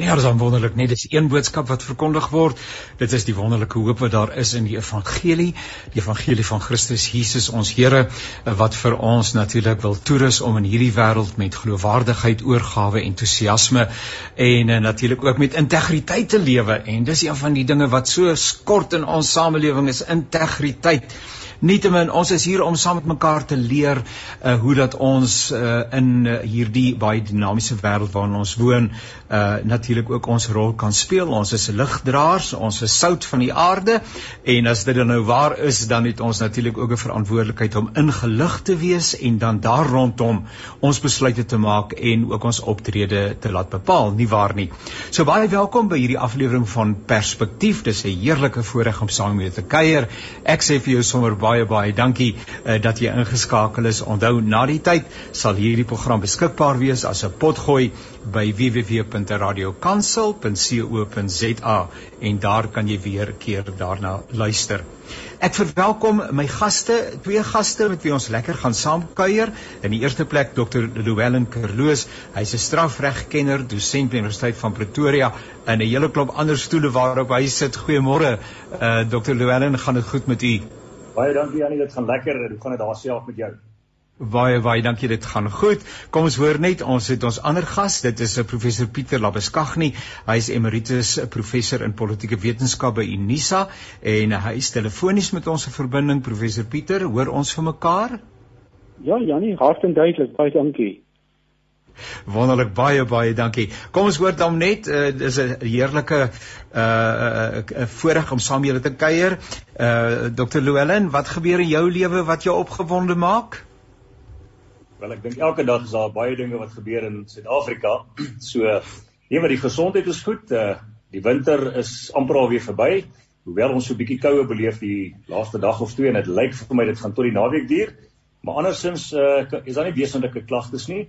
Ja, dis wonderlik, net dis een boodskap wat verkondig word. Dit is die wonderlike hoop wat daar is in die evangelie, die evangelie van Christus Jesus ons Here wat vir ons natuurlik wil toerus om in hierdie wêreld met geloofwaardigheid, oorgawe, entoesiasme en uh, natuurlik ook met integriteit te lewe. En dis een van die dinge wat so skort in ons samelewing is integriteit. Nietemin ons is hier om saam met mekaar te leer uh, hoe dat ons uh, in uh, hierdie baie dinamiese wêreld waarin ons woon uh, natuurlik ook ons rol kan speel. Ons is ligdraers, ons is sout van die aarde en as dit dan nou waar is, dan het ons natuurlik ook 'n verantwoordelikheid om ingelig te wees en dan daar rondom ons besluite te maak en ook ons optrede te laat bepaal, nie waar nie. So baie welkom by hierdie aflewering van Perspektief. Dis 'n heerlike voorreg om saam met julle te kuier. Ek sê vir jou sommer baie baie baie dankie uh, dat jy ingeskakel is. Onthou na die tyd sal hierdie program beskikbaar wees as 'n potgooi by www.radiokansel.co.za en daar kan jy weer keer daarna luister. Ek verwelkom my gaste, twee gaste met wie ons lekker gaan saamkuier. In die eerste plek Dr. Llewellyn Kerloos. Hy's 'n strafregkenner, dosent by Universiteit van Pretoria en 'n hele klomp ander stoele waarop hy sit. Goeiemôre. Uh Dr. Llewellyn, gaan dit goed met u? Baie dankie Janie, dit gaan lekker. Hoe gaan dit daar self met jou? Baie baie dankie, dit gaan goed. Kom ons hoor net, ons het ons ander gas, dit is eh, professor Pieter Labeskagni. Hy is emeritus eh, professor in politieke wetenskap by Unisa en hy is telefonies met ons in verbinding. Professor Pieter, hoor ons vir mekaar? Ja, Janie, hartlik duidelik. Baie dankie. Wonderlik baie baie dankie. Kom ons hoor dan net uh, dis 'n heerlike uh, uh voorreg om saam julle te kuier. Uh Dr. Llewellyn, wat gebeur in jou lewe wat jou opgewonde maak? Wel, ek dink elke dag is daar baie dinge wat gebeur in Suid-Afrika. So, nee, maar die gesondheid is goed. Uh die winter is amper al weer verby. Hoewel ons so 'n bietjie koue beleef die laaste dag of twee en dit lyk vir my dit gaan tot die naweek duur. Maar andersins uh is daar nie wesenlike klagtes nie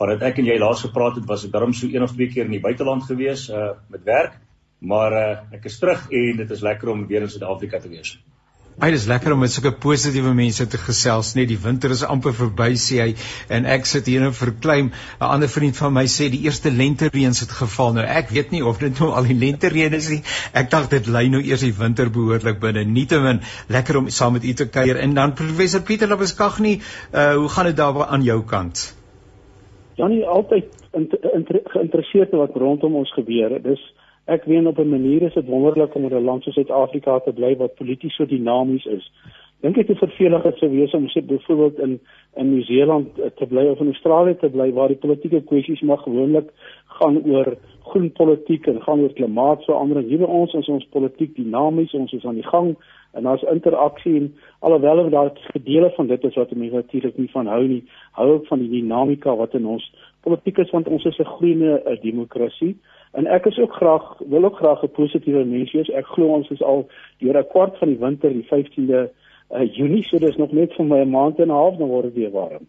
vandat ek en jy laas gepraat het, was ek darm so een of twee keer in die buiteland gewees uh met werk, maar uh ek is terug en dit is lekker om weer in Suid-Afrika te wees. Hy is lekker om met sulke positiewe mense te gesels, net die winter is amper verby sê hy en ek sit hier en verkleim. 'n Ander vriend van my sê die eerste lente reëns het geval. Nou ek weet nie of dit nou al die lente reën is nie. Ek dink dit lê nou eers die winter behoorlik binne. Nietemin lekker om saam met u te kuier en dan professor Pieter Labeskagni, uh hoe gaan dit daar aan jou kant? Janie altyd geïnteresseerd in wat rondom ons gebeur. Dis ek weet op 'n manier is dit wonderlik om in 'n land soos Suid-Afrika te bly wat polities so dinamies is. Dink ek dit vervelig het sou wees om sit byvoorbeeld in in Nieu-Seeland te bly of in Australië te bly waar die politieke kwessies maar gewoonlik gaan oor groen politiek en gaan oor klimaatsverandering. Hier by ons is ons politiek dinamies, ons is aan die gang en daar's interaksie en alhoewel daar gedele van dit is wat mense natuurlik nie van hou nie, hou ek van die dinamika wat in ons politiek is want ons is 'n groene eh, demokrasie en ek is ook graag wil ook graag 'n positiewe mens wees. Ek glo ons is al deur 'n kwart van die winter, die 15de uh, eh, Junie, so dis nog net vir my 'n maand en 'n half dan word dit weer warm.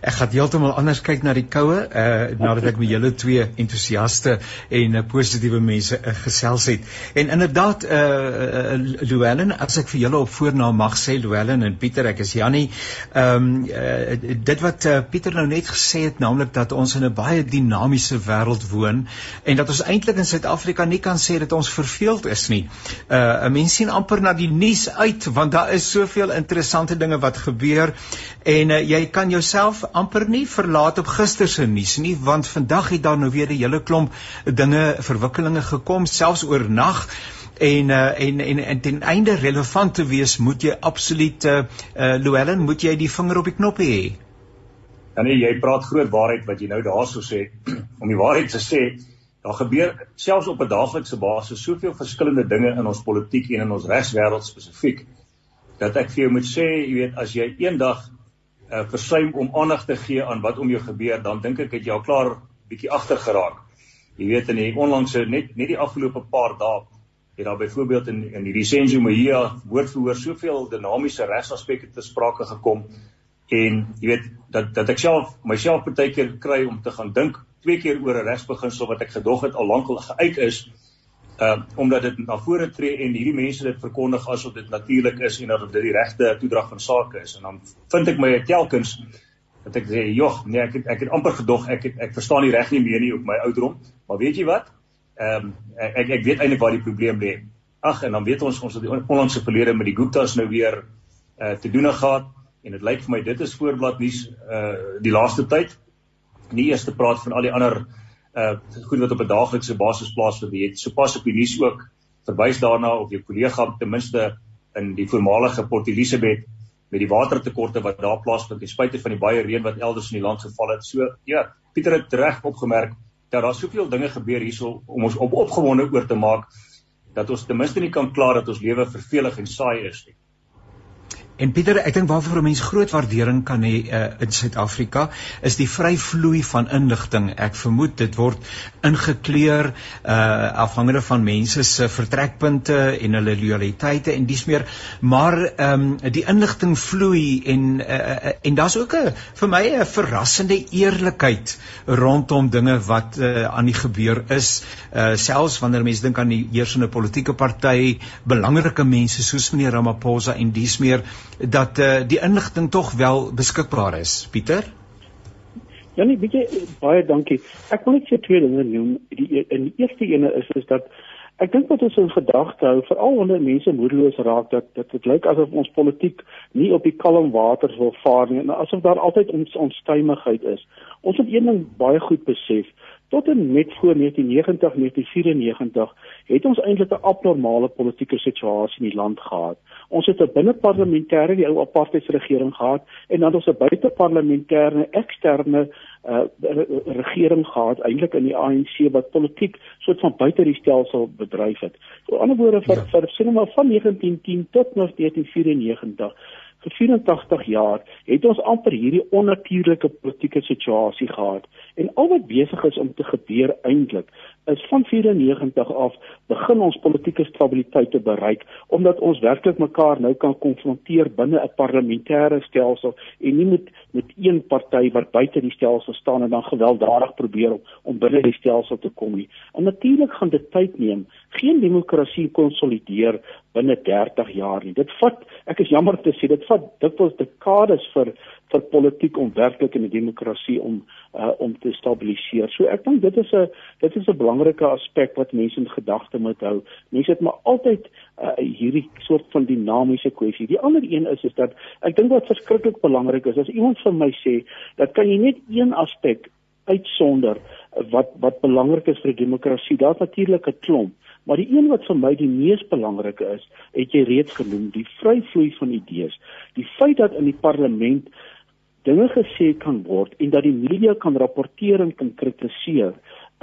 Ek gaan heeltemal anders kyk na die koue uh nadat ek met julle twee entoesiaste en uh, positiewe mense uh, gesels het. En inderdaad uh, uh Llewellyn, as ek vir julle op voornaam mag sê Llewellyn en Pieter, ek is Jannie. Ehm um, uh, dit wat uh, Pieter nou net gesê het, naamlik dat ons in 'n baie dinamiese wêreld woon en dat ons eintlik in Suid-Afrika nie kan sê dat ons verveeld is nie. Uh 'n mens sien amper na die nuus uit want daar is soveel interessante dinge wat gebeur en uh, jy kan jouself myself amper nie verlaat op gister se nuus nie want vandag het daar nou weer 'n hele klomp dinge verwikkelinge gekom selfs oor nag en uh, en en en ten einde relevant te wees moet jy absoluut uh, uh Llewellyn moet jy die vinger op die knop hê. Ja nee, jy praat groot waarheid wat jy nou daarso sê om die waarheid te sê. Daar gebeur selfs op 'n daaglikse basis soveel verskillende dinge in ons politiek en in ons regswêreld spesifiek dat ek vir jou moet sê, jy weet, as jy eendag uh, versuim om aandag te gee aan wat om jou gebeur, dan dink ek het jy al klaar bietjie agter geraak. Jy weet in die onlangse net net die afgelope paar dae het daar byvoorbeeld in in hierdie Senzo Mahia woordverhoor soveel dinamiese regsaspekte te sprake gekom en jy weet dat dat ek self myself baie keer kry om te gaan dink twee keer oor 'n regsbeginsel wat ek gedog het al lank al geuit is uh omdat dit na vore tree en hierdie mense dit verkondig asof dit natuurlik is en dat dit die regte toedrag van sake is en dan vind ek my telkens dat ek sê, "Jog, nee, ek het ek het amper gedog ek het, ek verstaan nie reg nie meer nie op my ouderdom." Maar weet jy wat? Ehm um, ek ek weet eintlik waar die probleem lê. Ag, en dan weet ons ons het die onlangse verlede met die Guptas nou weer uh te doen gehad en dit lyk vir my dit is voorblad nuus uh die laaste tyd. Nie eers te praat van al die ander uh goed wat op 'n daaglikse basis plaasvind. Jy het sopas op die nuus ook verwys daarna of jou kollega ten minste in die voormalige Port Elizabeth met die watertekorte wat daar plaasvind ten spyte van die baie reën wat elders in die land geval het. So ja, Pieter het reg opgemerk dat daar soveel dinge gebeur hierso om ons op opgewonde oor te maak dat ons ten minste nie kan kla dat ons lewe vervelig en saai is nie. En Pieter, ek dink waarvoor 'n mens groot waardering kan hê uh, in Suid-Afrika is die vryvloei van inligting. Ek vermoed dit word ingekleur uh afhangende van mense se vertrekpunte en hulle loyaliteite en dis meer, maar ehm um, die inligting vloei en uh, en daar's ook 'n vir my 'n verrassende eerlikheid rondom dinge wat uh, aan die gebeur is. Uh selfs wanneer mense dink aan die heersende politieke party, belangrike mense soos meneer Ramaphosa en dis meer dat uh, die inligting tog wel beskikbaar is. Pieter? Ja nee bietjie baie dankie. Ek wil net vir twee dinge noem. Die in die eerste ene is is dat ek dink wat ons in gedagte hou veral wanneer mense moedeloos raak dat dat dit lyk asof ons politiek nie op die kalm water wil vaar nie en asof daar altyd ons onstuimigheid is. Ons moet een ding baie goed besef tot en met voor 1990 1994 het ons eintlik 'n abnormale politieke situasie in die land gehad. Ons het 'n binneparlementêre die ou apartheidsregering gehad en dan ons 'n buiteparlementêre eksterne uh, regering gehad eintlik in die ANC wat politiek soort van buite die stelsel bedryf het. Met ander woorde vir ja. vir sien maar van 1910 tot 1994 vir 84 jaar het ons amper hierdie onnatuurlike politieke situasie gehad en al wat besig is om te gebeur eintlik is van 94 af begin ons politieke stabiliteit te bereik omdat ons werklik mekaar nou kan konfronteer binne 'n parlementêre stelsel en nie met met een party wat buite die stelsel staan en dan gewelddadig probeer om, om binne die stelsel te kom nie. En natuurlik gaan dit tyd neem. Geen demokrasie konsolideer binne 30 jaar nie. Dit vat, ek is jammer te sê, dit vat dikwels dekades vir vir politiek om werklik in 'n demokrasie om uh, om te stabiliseer. So ek dink dit is 'n dit is 'n belangrike aspek wat mense in gedagte moet hou. Mense het maar altyd uh, hierdie soort van dinamiese kwessie. Die ander een is is dat ek dink wat verskriklik belangrik is, as iemand vir my sê dat kan jy net een aspek uitsonder wat wat belangrik is vir die demokrasie. Daar's natuurlik 'n klomp, maar die een wat vir my die mees belangrike is, het jy reeds genoem, die vryvloei van idees. Die feit dat in die parlement dinge gesê kan word en dat die media kan rapporteer en kan kritiseer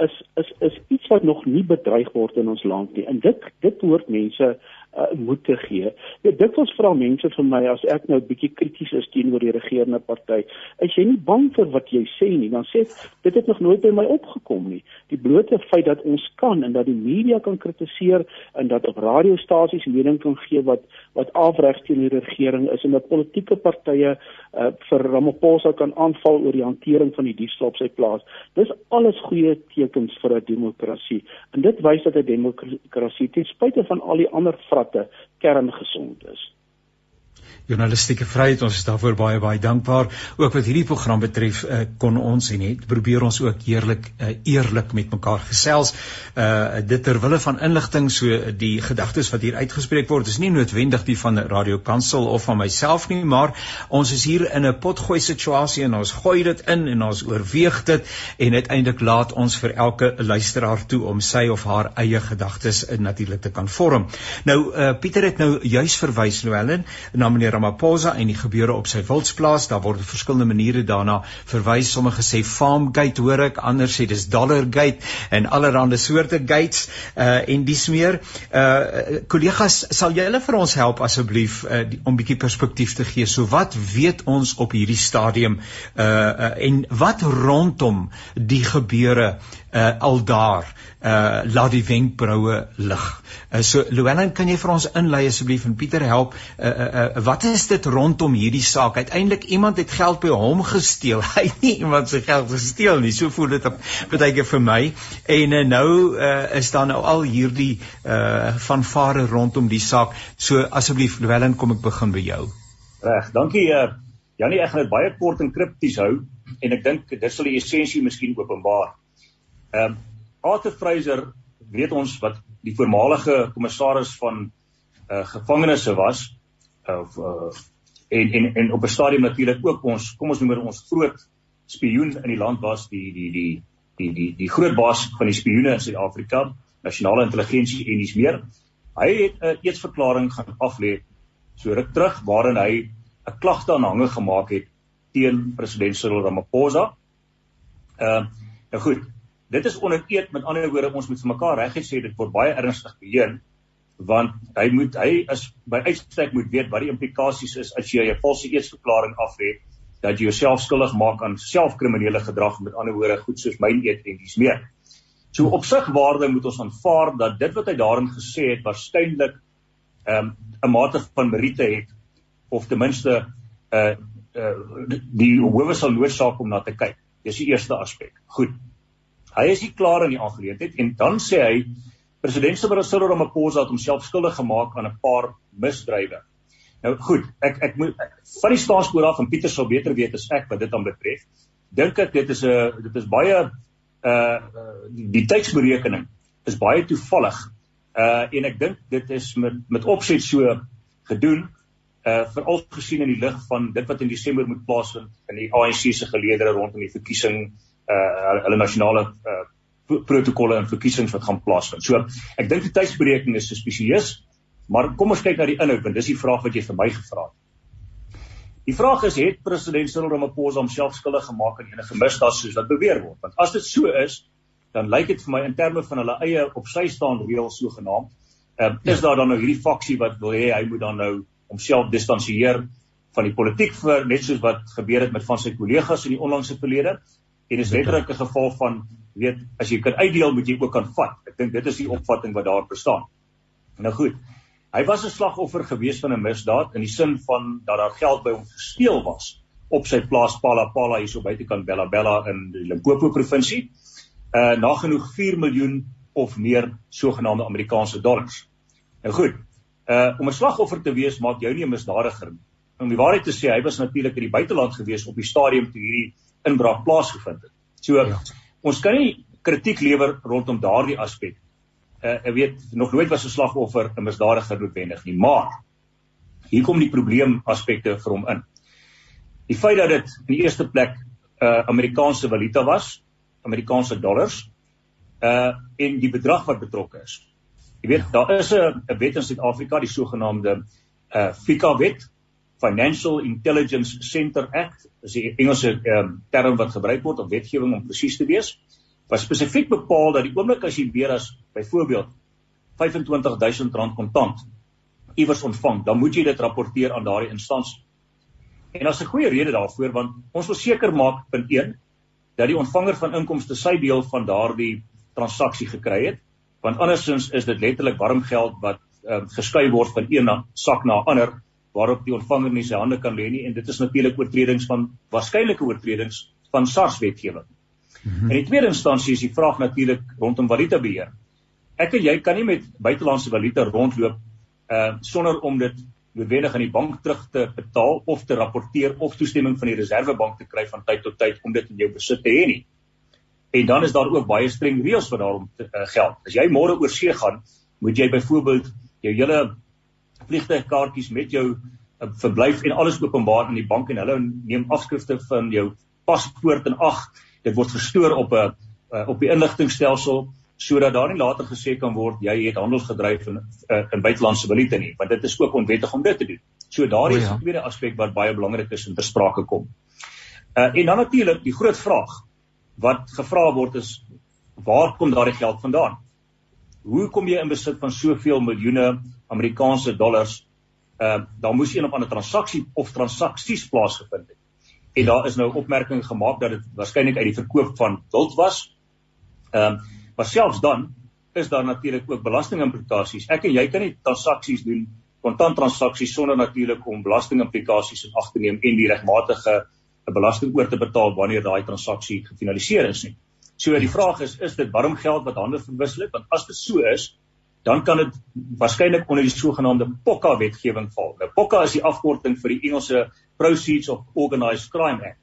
is is is iets wat nog nie bedreig word in ons land nie. En dit dit hoort mense uh, moed te gee. Ja, dit was vra mense vir my as ek nou 'n bietjie krities is teenoor die regerende party. Is jy nie bang vir wat jy sê nie? Dan sê dit het nog nooit by my opgekom nie. Die blote feit dat ons kan en dat die media kan kritiseer en dat op radiostasies mening kan gee wat wat afreg teen die regering is en dat politieke partye uh, vir Ramaphosa kan aanval oor die hantering van die diefstal op sy plaas. Dis alles goeie tekens vir 'n demokrasie. En dit wys dat 'n demokrasie ten spyte van al die ander vrae watte kerngesond is journalistieke vryheid. Ons is daarvoor baie baie dankbaar. Ook wat hierdie program betref, uh, kon ons en het probeer ons ook eerlik uh, eerlik met mekaar gesels. Uh dit ter wille van inligting, so die gedagtes wat hier uitgespreek word, is nie noodwendig die van Radio Kansel of van myself nie, maar ons is hier in 'n potgooi situasie en ons gooi dit in en ons oorweeg dit en uiteindelik laat ons vir elke luisteraar toe om sy of haar eie gedagtes natuurlik te kan vorm. Nou uh Pieter het nou juis verwys Louwelen na meneer Ramaphosa en die gebeure op sy wildsplaas. Daar word op verskillende maniere daarna verwys. Sommige sê Farmgate hoor ek, ander sê dis Dollargate en allerlei soorte gates uh en dis meer. Uh kollegas, sal julle vir ons help asseblief uh, om 'n bietjie perspektief te gee. So wat weet ons op hierdie stadium uh, uh en wat rondom die gebeure uh al daar uh laat die wenkbroue lig. Uh, so Luelen, kan jy vir ons inlei asseblief en Pieter help uh, uh, uh wat is dit rondom hierdie saak? Uiteindelik iemand het geld by hom gesteel. Hy nie iemand se geld gesteel nie. So voel dit op partyke vir my. En uh, nou uh, is daar nou al hierdie uh vanvare rondom die saak. So asseblief Llewellyn, kom ek begin by jou. Reg, dankie uh Janie, ek gaan dit baie kort en kripties hou en ek dink dit sal die essensie miskien openbaar. Ehm um, Arthur Fraser weet ons wat die voormalige kommissaris van uh gevangenes was of uh en en en op 'n stadium natuurlik ook ons kom ons noem dit ons groot spioen in die land was die die die die die die groot baas van die spioene in Suid-Afrika, nasionale intelligensie en dis meer. Hy het 'n uh, eetsverklaring gaan aflê so ruk terug waarin hy 'n klagte aanhange gemaak het teen president Cyril Ramaphosa. Ehm uh, nou goed, dit is onder eed met ander woorde ons moet vir mekaar regtig sê dit word baie ernstig beheer want hy moet hy is by uitstek moet weet wat die implikasies is as jy 'n valse eetsverklaring aflê dat jy jouself skuldig maak aan selfkriminele gedrag met ander woorde goed soos myn eet en dis meer. So op sig waarde moet ons aanvaar dat dit wat hy daarin gesê het waarskynlik ehm um, 'n mate van meriete het of ten minste uh uh die howe sal noodsaak om na te kyk. Dis die eerste aspek. Goed. Hy is nie klaar in die aangeleentheid en dan sê hy president Cyril Ramaphosa het homself skuldig gemaak aan 'n paar misdrywe. Nou goed, ek ek moet van die staatspoor af en Pieter sou beter weet as ek wat dit dan betref. Dink ek dit is 'n dit is baie uh die, die tydsberekening is baie toevallig. Uh en ek dink dit is met met opset so gedoen uh veral gesien in die lig van dit wat in Desember moet plaasvind in die ANC se geleedere rondom die verkiesing uh hulle nasionale uh protokolle en verkiesings wat gaan plaasvind. So ek dink die tydsberekening is suspisieus, maar kom ons kyk na die inhoud want dis die vraag wat jy vir my gevra het. Die vraag is het president Cyril Ramaphosa homself skuldig gemaak aan enige misdaad soos wat beweer word? Want as dit so is, dan lyk dit vir my in terme van hulle eie op sy staan reël sogenaamd, ehm uh, is daar dan nou hierdie faksie wat wil hê hy moet dan nou homself distansieer van die politiek vir net soos wat gebeur het met van sy kollegas in die onlangse verlede en is letterlik 'n geval van weet as jy kan uitdeel moet jy ook kan vat. Ek dink dit is die opvatting wat daar bestaan. Nou goed. Hy was 'n slagoffer gewees van 'n misdaad in die sin van dat daar geld by hom gesteel was op sy plaas Palapala hier so buitekant Bella Bella in die Limpopo provinsie. Uh nagenoeg 4 miljoen of meer sogenaamde Amerikaanse dollars. Nou goed. Uh om 'n slagoffer te wees maak jou nie 'n misdadiger nie. Om die waarheid te sê, hy was natuurlik in die buiteland gewees op die stadium toe hierdie inbraak plaasgevind het. So ja. ons kan nie kritiek lewer rondom daardie aspek. Uh ek weet nog nooit was 'n slagoffer 'n misdadiger noodwendig nie, maar hier kom die probleem aspekte vir hom in. Die feit dat dit in die eerste plek uh Amerikaanse valuta was, Amerikaanse dollars, uh en die bedrag wat betrokke is. Jy weet, daar is 'n 'n wet in Suid-Afrika, die sogenaamde uh FICA wet, Financial Intelligence Center Act, is die Engelse um, term wat gebruik word om wetgewing om presies te wees. Wat spesifiek bepaal dat die oomblik as jy meer as byvoorbeeld R25000 kontant iewers ontvang, dan moet jy dit rapporteer aan daardie instansie. En daar's 'n goeie rede daarvoor want ons wil seker maak punt 1 dat die ontvanger van inkomste sy deel van daardie transaksie gekry het want andersins is dit letterlik warm geld wat uh, geskei word van een sak na ander waarop die ontvanger nie sy hande kan lê nie en dit is natuurlik oortredings van waarskynlike oortredings van SARS wetgewing. Mm -hmm. In die tweede instansie is die vraag natuurlik rondom valuta beheer. Ek en jy kan nie met buitelandse valuta rondloop uh sonder om dit noodwendig aan die bank terug te betaal of te rapporteer of toestemming van die reservebank te kry van tyd tot tyd om dit in jou besit te hê nie. En dan is daar ook baie streng reëls wat daarom uh, geld. As jy môre oor see gaan, moet jy byvoorbeeld jou hele vliegtuigkaartjies met jou uh, verblyf en alles openbaar aan die bank en hulle neem afskrifte van jou paspoort en ag, dit word gestoor op 'n uh, op die inligtingstelsel sodat daar nie later gesê kan word jy het handel gedryf in in buitelandse valuta nie, want dit is ook onwettig om dit te doen. So daardie is ja. 'n tweede aspek wat baie belangrik is om te sprake kom. Uh, en dan natuurlik die groot vraag wat gevra word is waar kom daardie geld vandaan? Hoe kom jy in besit van soveel miljoene Amerikaanse dollars? Ehm uh, daar moes een of ander transaksie of transaksies plaasgevind het. En daar is nou opmerking gemaak dat dit waarskynlik uit die verkoop van wild was. Ehm uh, maar selfs dan is daar natuurlik ook belastingimplikasies. Ek en jy kan nie transaksies doen kontant transaksies sonder natuurlik om belastingimplikasies in ag te neem en die regmatige belasting oor te betaal wanneer daai transaksie gefinaliseer is nie. So die vraag is is dit warm geld wat hande verwissel het want as dit so is dan kan dit waarskynlik onder die sogenaamde POCA wetgewing val. Nou POCA is die afkorting vir die Engelse Proceeds of Organised Crime Act.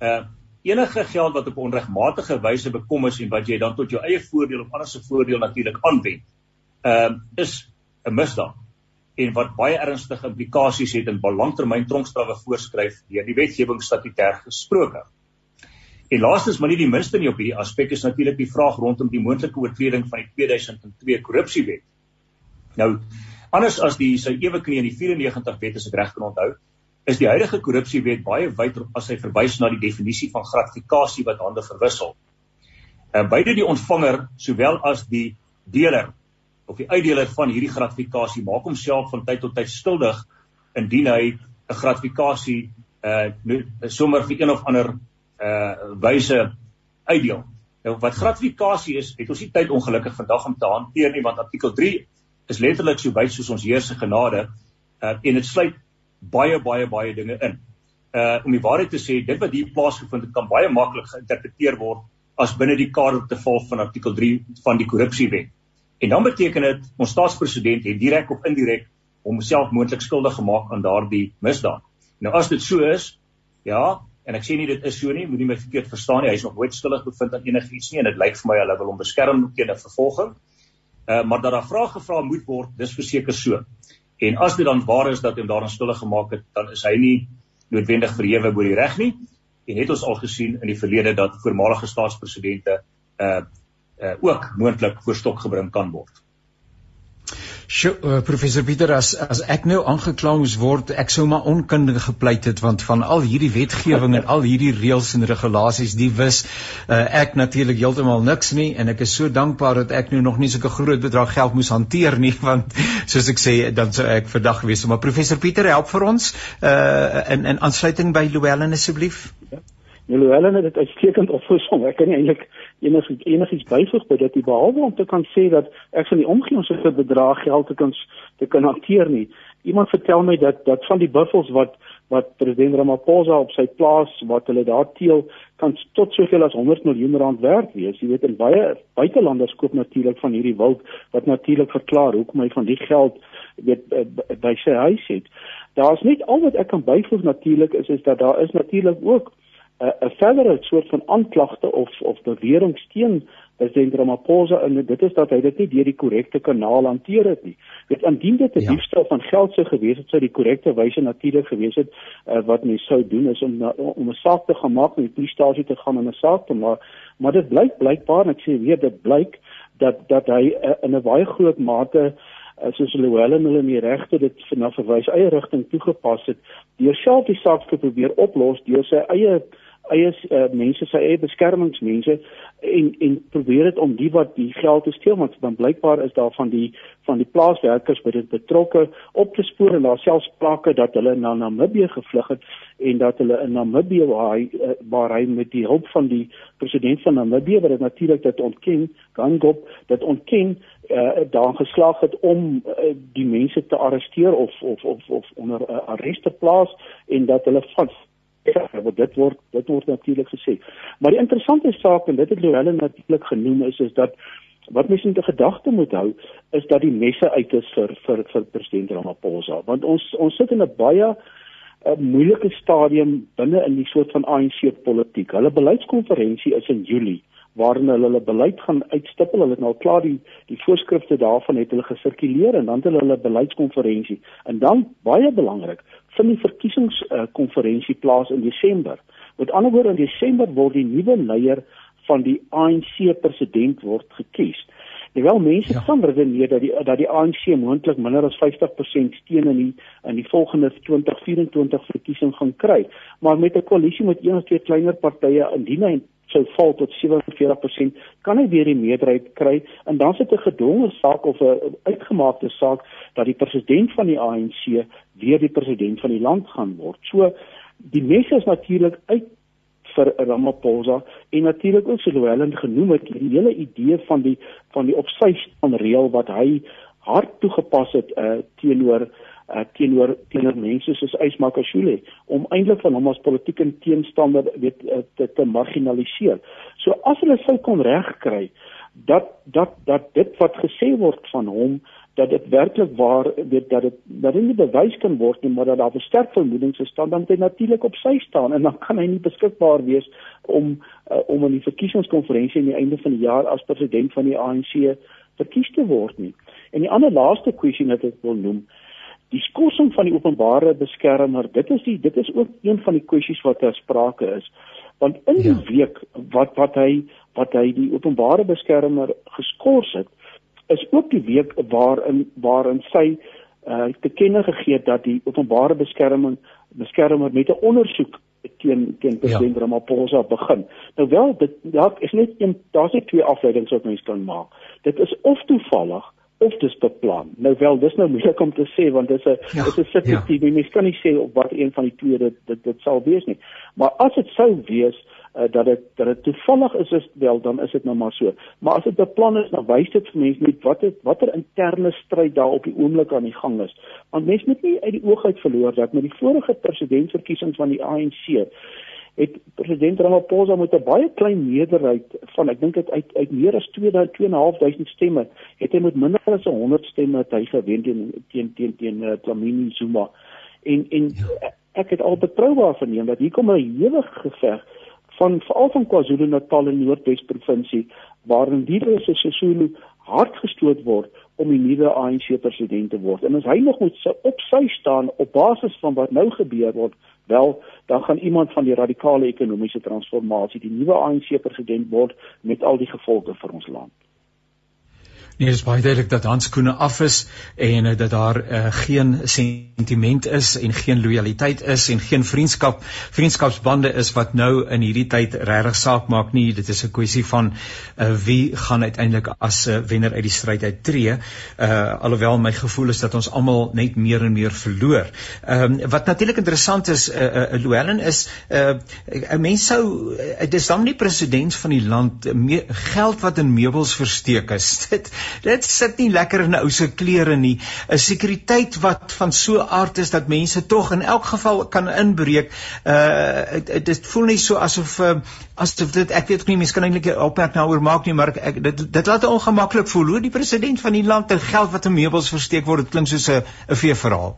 Uh enige geld wat op onregmatige wyse bekom is en wat jy dan tot jou eie voordeel of ander se voordeel natuurlik aanwend, ehm uh, is 'n misdaad en wat baie ernstige implikasies het in langtermyn tronkstrawe voorskryf deur die wetgewing statutêr gesproke. En laastens maar nie die minste nie op hierdie aspek is natuurlik die vraag rondom die moontlike oortreding van die 2002 korrupsiewet. Nou, anders as die sy ewe knie in die 94 wet as ek reg kan onthou, is die huidige korrupsiewet baie wyder as hy verwys na die definisie van gratifikasie wat hande verwissel. En beide die ontvanger sowel as die deler of die uitdeler van hierdie gratifikasie maak homself van tyd tot tyd skuldig indien hy 'n gratifikasie uh sommer vir een of ander uh wyse uitdeel. Nou wat gratifikasie is, het ons nie tyd ongelukkig vandag om te hanteer nie want artikel 3 is letterlik so wyd soos ons Heer se genade uh en dit sluit baie baie baie dinge in. Uh om die waarheid te sê, dit wat hier plaasgevind het kan baie maklik geïnterpreteer word as binne die kader te val van artikel 3 van die korrupsiewet. En dan beteken dit ons staatspresident het direk of indirek homself moontlik skuldig gemaak aan daardie misdaad. Nou as dit so is, ja, en ek sê nie dit is so nie, moenie my verkeerd verstaan nie, hy is nog nooit skuldig bevind aan enigiets nie en dit lyk vir my hulle wil hom beskerm teen 'n vervolging. Uh maar dat daar vrae gevra moet word, dis verseker so. En as dit dan waar is dat hom daarin skuldig gemaak het, dan is hy nie noodwendig verhewe bo die reg nie. En het ons al gesien in die verlede dat voormalige staatspresidente uh uh, ook moontlik voor stok gebring kan word. Sjoe, uh, professor Pieter as as ek nou aangekla moes word, ek sou maar onkundig gepleit het want van al hierdie wetgewing en al hierdie reëls en regulasies, die wis uh, ek natuurlik heeltemal niks nie en ek is so dankbaar dat ek nou nog nie sulke groot bedrag geld moes hanteer nie want soos ek sê dan sou ek vandag gewees het. Maar professor Pieter, help vir ons uh in in aansluiting by Louwelen asseblief. Ja. Louwelen het dit uitstekend opgesom. Ek kan nie eintlik enigiets enigiets byvoeg by dit behalwe om te kan sê dat ek van die omgewingsige bedrag geld te kan te kan hanteer nie. Iemand vertel my dat dat van die buffels wat wat president Ramaphosa op sy plaas wat hulle daar teel kan tot soveel as 100 miljoen rand werd wees. Jy weet in baie buitelanders koop natuurlik van hierdie wild wat natuurlik verklaar hoekom hy van die geld weet by sy huis het. Daar's net al wat ek kan byvoeg natuurlik is is dat daar is natuurlik ook 'n verdere soort van aanklagte of of bewering teen president Ramaphosa en dit is dat hy dit nie deur die korrekte kanaal hanteer het nie. Dit indien dit 'n ja. diefstal van geld sou gewees het, sou die korrekte wyse natuurlik gewees het uh, wat mens sou doen is om na, om 'n saak te gemaak en die polisiestasie te gaan en 'n saak te maak. Maar dit blyk blykbaar en ek sê weer dit blyk dat dat hy uh, in 'n baie groot mate uh, soos Llewellyn hulle in die regte dit vanaf verwys eie rigting toegepas het deur self die saak te probeer oplos deur sy eie eie uh, mense sy eie beskermingsmense en en probeer dit om die wat die geld te steel want dan blykbaar is daar van die van die plaaswerkers by dit betrokke op te spoor en daar selfs sprake dat hulle na Namibië gevlug het en dat hulle in Namibië waar hy uh, waar hy met die hulp van die president van Namibië wat dit natuurlik dit ontken Gangop dit ontken uh, daar geslaag het om uh, die mense te arresteer of of of, of onder uh, arrest te plaas en dat hulle van Ja, want dit word dit word natuurlik gesê. Maar die interessante saak en dit het Lorelle natuurlik genoem is is dat wat mense in gedagte moet hou is dat die messe uit is vir vir vir president Ramaphosa want ons ons sit in 'n baie 'n eh, moeilike stadium binne in die soort van ANC politiek. Hulle beleidskonferensie is in Julie waarin hulle hulle beleid gaan uitstippel. Hulle het nou klaar die die voorskrifte daarvan het hulle gesirkuleer en dan het hulle hulle beleidskonferensie. En dan baie belangrik, vind die verkiesingskonferensie uh, plaas in Desember. Met ander woorde in Desember word die nuwe leier van die ANC president word gekies. Terwyl mense ja. kan redeneer dat die dat die ANC moontlik minder as 50% steun in die in die volgende 2024 verkiesing gaan kry, maar met 'n koalisie met een of twee kleiner partye indien hy sou val tot 47%, kan hy weer die meerderheid kry en dan sit 'n gedwonge saak of 'n uitgemaakte saak dat die president van die ANC weer die president van die land gaan word. So die mens is natuurlik uit vir Ramaphosa en natuurlik ook Solowen genoem het die hele idee van die van die opsy staan reël wat hy hard toegepas het uh, teenoor uh, teenoor teenoor mense soos Ysmakashule om eintlik van hom as politieke teenstander weet uh, te, te marginaliseer. So as hulle sou kon regkry dat dat dat dit wat gesê word van hom dat dit werklik waar weet dat dit dat dit nie bewys kan word nie maar dat daar 'n sterk vermoeding se staan dan hy natuurlik op sy staan en dan kan hy nie beskikbaar wees om uh, om in die verkiesingskonferensie aan die einde van die jaar as president van die ANC verkies te word nie. En die ander laaste kwessie wat ek wil noem, die skorsing van die openbare beskermer, dit is die dit is ook een van die kwessies wat ter sprake is. Want in die ja. week wat wat hy wat hy die openbare beskermer geskort het, is ook die week waarin waarin sy uh te kenne gegee dat die openbare beskerming beskermer met 'n ondersoek teen teen president ja. Ramaphosa begin. Nou wel dit daar is net een daar's net twee afleidings wat mens kan maak. Dit is of toevallig of dis beplan. Nou wel dis nou moeilik om te sê want dis 'n ja. dis 'n subjektief. Ja. Mens kan nie sê of wat een van die twee dit dit, dit sal wees nie. Maar as dit sou wees uh, dat dit dat dit toevallig is is wel dan is dit nou maar so. Maar as dit beplan is, dan wys dit vir mense net wat het watter interne stryd daar op die oomblik aan die gang is. Want mense moet nie uit die oog uit verloor dat met die vorige presidentsverkiesings van die ANC het president Ramaphosa met 'n baie klein meerderheid van ek dink dit uit uit meer as 2.500 stemme het hy met minder as 100 stemme hy gewen teen teen teen teen uh, Dlamini Zuma en en ek het al betroubaar verneem dat hier kom 'n ewige geveg van veral van KwaZulu-Natal en Noordwes provinsie waarin die Sesulu hard gestoot word om die nuwe ANC president te word. En as hy nog moet op sy staan op basis van wat nou gebeur word, wel, dan gaan iemand van die radikale ekonomiese transformasie die nuwe ANC president word met al die gevolge vir ons land. Nee, dit is baie duidelik dat Hans Koene af is en uh, dat daar uh, geen sentiment is en geen lojaliteit is en geen vriendskap vriendskapsbande is wat nou in hierdie tyd regtig saak maak nie. Dit is 'n kwessie van uh, wie gaan uiteindelik as 'n uh, wenner uit die stryd uittreë. Uh alhoewel my gevoel is dat ons almal net meer en meer verloor. Ehm uh, wat natuurlik interessant is uh, uh Louwelen is uh 'n mens sou uh, dis dan nie president van die land uh, geld wat in meubels versteek is. Dit dit sit nie lekker in ou se klere nie. 'n Sekuriteit wat van so aard is dat mense tog in elk geval kan inbreek. Uh dit voel nie so asof uh, asof dit ek weet nie mense kan eintlik opmerk daaroor maak nie, maar ek dit dit laat ongemaklik voel hoe die president van die land ter geld wat in meubels versteek word. Dit klink soos 'n 'n vee verhaal.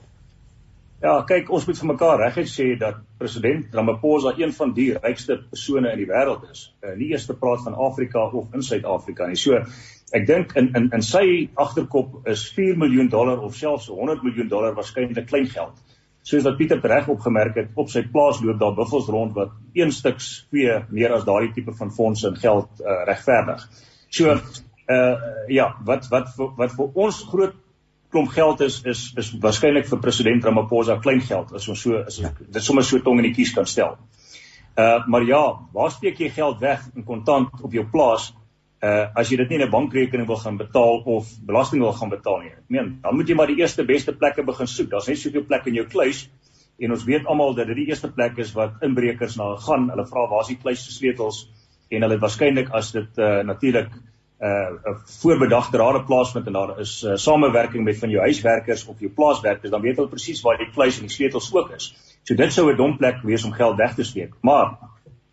Ja, kyk, ons moet vir mekaar reguit sê dat president Ramaphosa een van die rykste persone in die wêreld is. Uh, nie eers te praat van Afrika of in Suid-Afrika nie. So, ek dink in in in sy agterkop is 4 miljoen dollar of selfs 100 miljoen dollar waarskynlik klein geld. Soos wat Pieter reg opgemerk het, op sy plaas loop daar buffels rond wat een stuk twee meer as daardie tipe van fondse en geld uh, regverdig. So uh ja, wat wat wat vir ons groot klomp geld is is is waarskynlik vir president Ramaphosa klein geld as ons so as ja. dit sommer so tong in die kies kan stel. Uh maar ja, waar steek jy geld weg in kontant op jou plaas uh as jy dit nie in 'n bankrekening wil gaan betaal of belasting wil gaan betaal nie. Ek meen, dan moet jy maar die eerste beste plekke begin soek. Daar's net soveel plekke in jou kluis en ons weet almal dat dit die eerste plek is wat inbrekers na gaan. Hulle vra waar is die kluis se sleutels en hulle waarskynlik as dit uh natuurlik uh 'n voorbedagte rade plaasvind en daar is uh, samewerking met van jou huiswerkers of jou plaaswerkers, dan weet hulle presies waar die kluis en die sleutels ook is. So dit sou 'n dom plek wees om geld weg te steek. Maar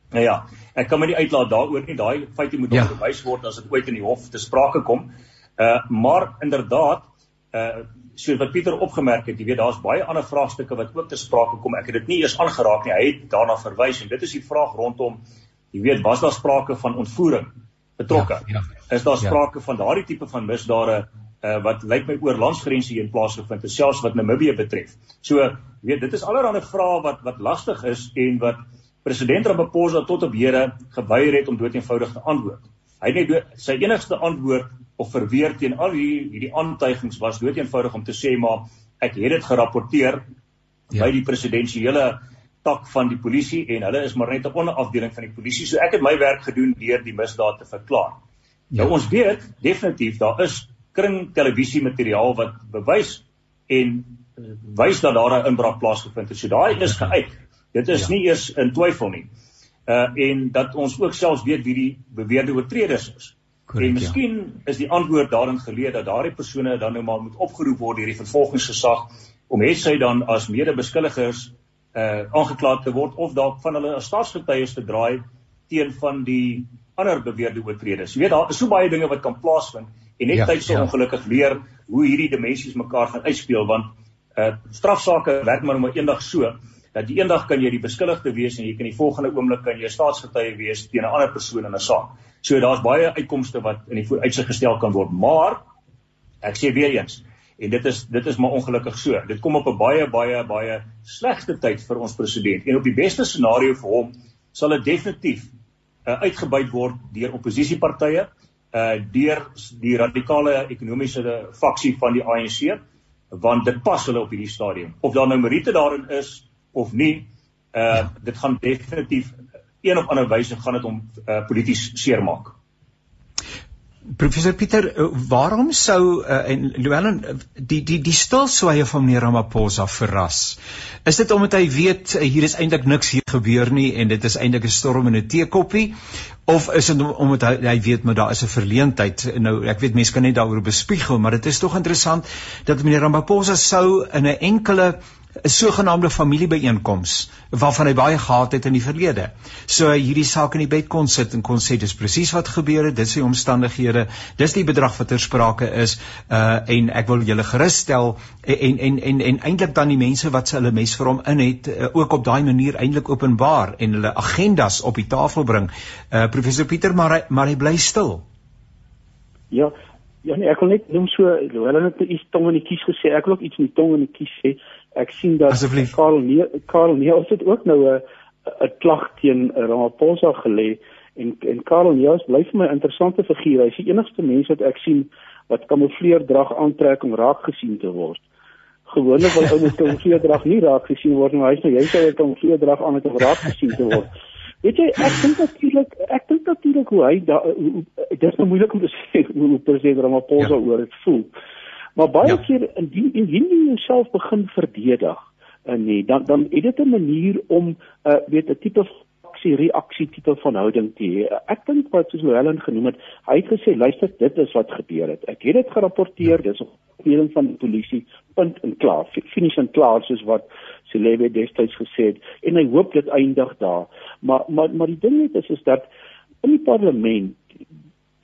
nou ja, ek kan my nie uitlaat daaroor nie. Daai feite moet ja. bewys word as dit ooit in die hof te sprake kom. Uh maar inderdaad, uh soos wat Pieter opgemerk het, jy weet daar's baie ander vraagstukke wat ook te sprake kom. Ek het dit nie eers aangeraak nie. Hy het daarna verwys en dit is die vraag rondom jy weet, was daar sprake van ontvoering betrokke? Ja, ja. Is daar ja. sprake ja. van daardie tipe van misdade uh wat lyk my oor landsgrense heen plaasgevind, selfs wat Namibië betref. So, jy weet, dit is allerlei vrae wat wat lastig is en wat president Ramaphosa tot op hede geweier het om doeteenvoudig te antwoord. Hy het net sy enigste antwoord of verweer teen al hierdie hierdie aantuigings was doeteenvoudig om te sê maar ek het dit gerapporteer ja. by die presidensiële tak van die polisie en hulle is maar net 'n onderafdeling van die polisie. So ek het my werk gedoen deur die misdaad te verklaar. Ja. Nou ons weet definitief daar is kring televisie materiaal wat bewys en wys dat daar 'n inbraak plaasgevind het. So daai is geuit. Dit is ja. nie eers in twyfel nie. Uh en dat ons ook selfs weet wie die beweerde oortreders is. Correct, en ja. miskien ja. is die antwoord daarin geleë dat daardie persone dan nou maar moet opgeroep word deur die vervolgingsgesag om het sy dan as medebeskuldigers uh aangekla te word of dalk van hulle as staatsgetuies te draai teen van die ander beweerde oortreders. Jy weet daar is so baie dinge wat kan plaasvind en net ja, tyd sal ja. ongelukkig leer hoe hierdie dimensies mekaar gaan uitspeel want uh strafsaake werk maar maar eendag so dat die eendag kan jy die beskuldigde wees en jy kan die volgende oomblik kan jy 'n staatsgetuie wees teen 'n ander persoon in 'n saak. So daar's baie uitkomste wat in die uitsig gestel kan word, maar ek sê weer eens en dit is dit is maar ongelukkig so. Dit kom op 'n baie baie baie slegte tyd vir ons president en op die beste scenario vir hom sal dit definitief uh, uitgebuit word deur oppositiepartye, uh deur die radikale ekonomiese faksie van die ANC want dit pas hulle op hierdie stadium. Of daar nou Marite daarin is of nie, uh dit gaan definitief een of ander wyse gaan dit hom uh, polities seermaak. Professor Pieter, eh, waarom sou uh, en Llewellyn die die die stilswye van meneer Ramaphosa verras? Is dit omdat hy weet hier is eintlik niks hier gebeur nie en dit is eintlik 'n storm in 'n teekoppie of is dit omdat hy, hy weet maar daar is 'n verleentheid? Nou ek weet mense kan net daaroor bespiegel, maar dit is tog interessant dat meneer Ramaphosa sou in 'n enkele 'n sogenaamde familiebyeenkoms waarvan hy baie gehad het in die verlede. So hierdie saak in die bed kon sit en kon sê dis presies wat gebeur het, dis die omstandighede, dis die bedrag wat ter sprake is uh en ek wil julle gerus stel en en en en eintlik dan die mense wat hulle mes vir hom in het uh, ook op daai manier eintlik openbaar en hulle agendas op die tafel bring. Uh professor Pieter maar hy, maar hy bly stil. Ja, ja nee, ek wil net noem so hulle het iets tong in die kies gesê. Ek wil ook iets in die tong in die kies sê ek sien dat Karel ne Karel Neus het ook nou 'n 'n klag teen Ramaphosa gelê en en Karel Neus bly vir my 'n interessante figuur. Hy's die enigste mens wat ek sien wat kamoufleerdrag aantrek om raak gesien te word. Gewoonlik wil ou met kamoufleerdrag nie raak gesien word nie, maar hy's nou jy sou 'n kamoufleerdrag aan het om raak gesien te word. Weet jy, ek dink natuurlik, ek dink natuurlik hoe hy da, dit is nou moeilik om te sê hoe president Ramaphosa ja. oor dit voel. Maar baie ja. keer indien indien jy jouself begin verdedig, uh, nee, dan dan het dit 'n manier om 'n uh, weet 'n tipe aksie reaksie tipe van houding te hê. Uh, ek dink wat soos Helen genoem het, hy het gesê, luister, dit is wat gebeur het. Ek het dit gerapporteer, ja. dis 'n opdeling van die polisie, punt en klaar. Finish en klaar soos wat Celebi destyds gesê het en hy hoop dit eindig daar. Maar maar maar die ding net is is dat in die parlement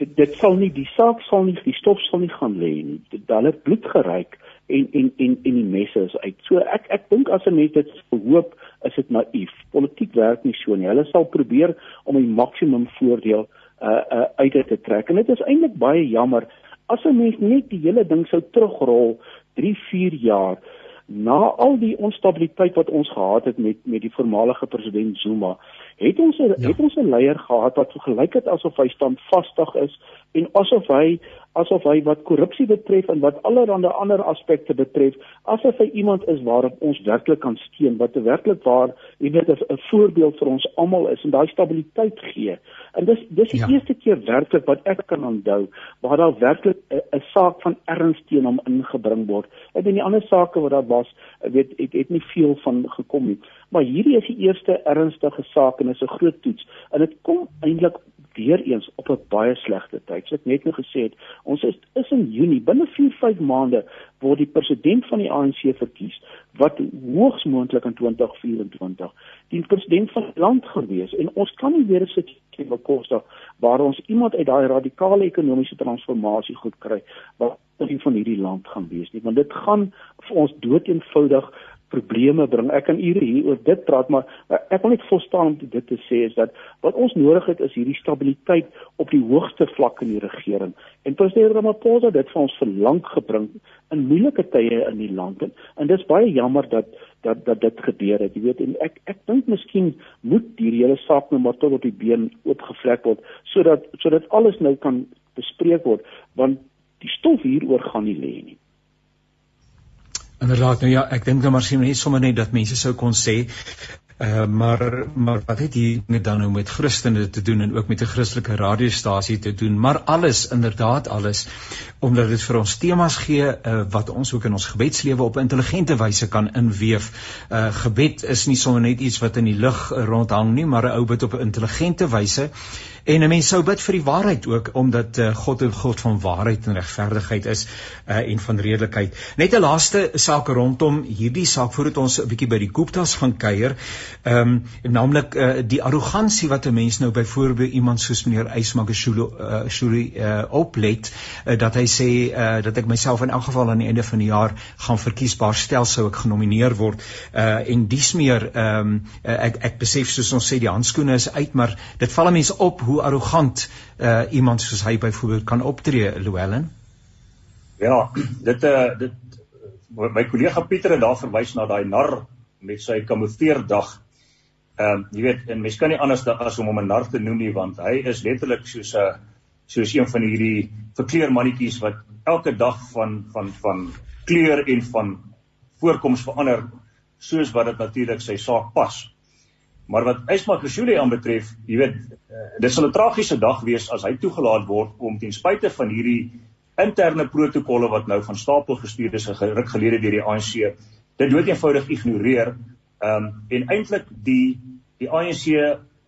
dit dit sal nie die saak sal nie die stof sal nie gaan lê nie. Dit hulle bloed geryk en en en en die messe is uit. So ek ek dink as 'n mens dit hoop, is dit naïef. Politiek werk nie so nie. Hulle sal probeer om die maksimum voordeel uh uh uit dit te trek. En dit is eintlik baie jammer as 'n mens net die hele ding sou terugrol 3, 4 jaar na al die onstabiliteit wat ons gehad het met met die voormalige president Zuma het ons ja. het ons 'n leier gehad wat vergelyk het asof hy standvastig is en asof hy asof hy wat korrupsie betref en wat allerlei ander aspekte betref asof hy iemand is waarop ons werklik kan steun wat werklik waar jy weet 'n voorbeeld vir ons almal is en daai stabiliteit gee. En dis dis die ja. eerste keer werklik wat ek kan onthou waar daar werklik 'n saak van erns teen hom ingebring word. En in die ander sake wat daar was weet ek het nie veel van gekom nie maar hierdie is die eerste ernstige saak en is 'n groot toets. En dit kom eintlik weer eens op 'n baie slegte tyd. So ek net nou gesê het, ons is is in Junie, binne 4-5 maande word die president van die ANC verkies wat hoogs moontlik in 2024 die president van die land gewees. En ons kan nie weer 'n situasie bekostig waar ons iemand uit daai radikale ekonomiese transformasie goed kry wat in van hierdie land gaan wees nie. Want dit gaan vir ons dood eenvoudig probleme bring. Ek kan ure hier oor dit praat, maar ek wil net volstaan om dit te sê is dat wat ons nodig het is hierdie stabiliteit op die hoogste vlak in die regering. En president Ramaphosa het dit vir ons verlang gebring in moeilike tye in die land en, en dis baie jammer dat dat dat dit gebeur het. Jy weet en ek ek dink miskien moet hierdie hele saak nou maar tot op die been oopgevlek word sodat sodat alles nou kan bespreek word want die stof hieroor gaan nie lê nie. Inderdaad, nou ja, ek dink nou maar sien net sommer net dat mense sou kon sê Uh, maar maar wat het hier met dan nou met Christene te doen en ook met 'n Christelike radiostasie te doen maar alles inderdaad alles omdat dit vir ons temas gee uh, wat ons ook in ons gebedslewe op intelligente wyse kan inweef. Uh, gebed is nie sommer net iets wat in die lug rondhang nie maar 'n ou bid op 'n intelligente wyse En 'n mens sou bid vir die waarheid ook omdat uh, God 'n God van waarheid en regverdigheid is uh, en van redelikheid. Net 'n laaste saak rondom hierdie saak voordat ons 'n bietjie by die Guptas gaan kuier. Ehm um, naamlik uh, die arrogansie wat 'n mens nou byvoorbeeld iemand soos meneer Ysmagashule uh, Shuri uh, oplet uh, dat hy sê uh, dat ek myself in elk geval aan die einde van die jaar gaan verkiesbaar stel sou ek genomineer word uh, en dis meer ehm um, uh, ek ek besef soos ons sê die handskoene is uit maar dit val mense op hoe arrogant uh, iemand soos hy byvoorbeeld kan optree Llewellyn Ja, dit eh uh, dit my kollega Pieter het daar verwys na daai nar met sy kamoufleerdag. Ehm um, jy weet, en mens kan nie anders as om hom 'n nar te noem nie want hy is letterlik soos 'n soos een van hierdie verkleermannetjies wat elke dag van van van kleur en van voorkoms verander soos wat dit natuurlik sy saak pas. Maar wat Ysma Gesuli aanbetref, jy weet, uh, dit sal 'n tragiese dag wees as hy toegelaat word om ten spyte van hierdie interne protokolle wat nou van stapel gestuur is geruk gelede deur die ANC dit dood eenvoudig ignoreer um, en eintlik die die ANC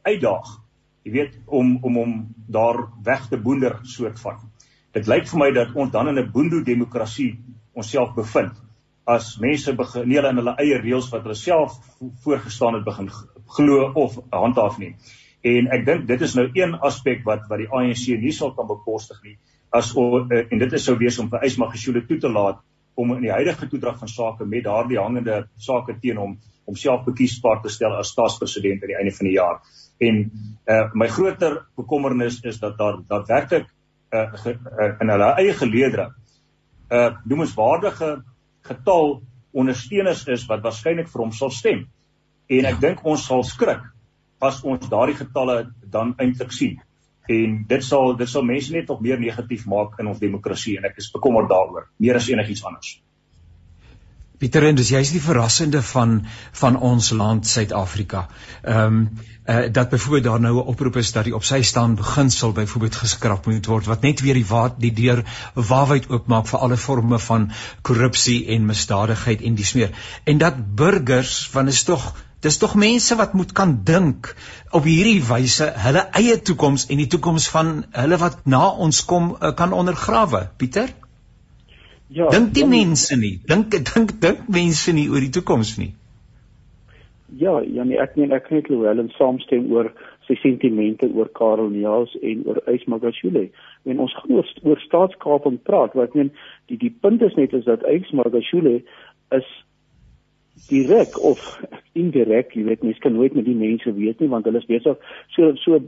uitdaag jy weet om om om daar weg te boender soort van. Dit lyk vir my dat ons dan in 'n boendo demokrasie onsself bevind as mense begin nie in hulle eie reëls wat hulle self voorgestaan het begin glo of handhaaf nie en ek dink dit is nou een aspek wat wat die ANC nie sal kan bekostig nie as uh, en dit is sou wees om vir Ysmagashule toe te laat om in die huidige toedrag van sake met daardie hangende sake teen hom homself bekiesbaar te stel as staatspresident aan die einde van die jaar. En uh, my groter bekommernis is dat daar daadwerklik uh, uh, in hulle eie geleedere 'n uh, noemenswaardige getal ondersteuners is wat waarskynlik vir hom sal stem. En ek dink ons sal skrik as ons daardie getalle dan eintlik sien en dit sal dit sal mense net nog meer negatief maak in ons demokrasie en ek is bekommerd daaroor meer as enigiets anders. Pieter en dis juist die verrassende van van ons land Suid-Afrika. Ehm um, uh, dat byvoorbeeld daar nou 'n oproep is dat die op sy staan beginsel byvoorbeeld geskraap moet word wat net weer die waard die deur waarwyd oopmaak vir alle forme van korrupsie en misdadigheid en dis meer. En dat burgers van is tog Dis tog mense wat moet kan dink op hierdie wyse hulle eie toekoms en die toekoms van hulle wat na ons kom uh, kan ondergrawe. Pieter? Ja. Dink die dan, mense nie. Dink dink dink mense nie oor die toekoms nie. Ja, ja nee, ek meen ek kan net wel en saamstem oor sy sentimente oor Karel Neels en oor Ys Magashule. En ons gaan oor, oor staatskaping praat, want ek meen die die punt is net is dat Ys Magashule is direk of indirek, jy weet mens kan nooit met die mense weet nie want hulle is besig so so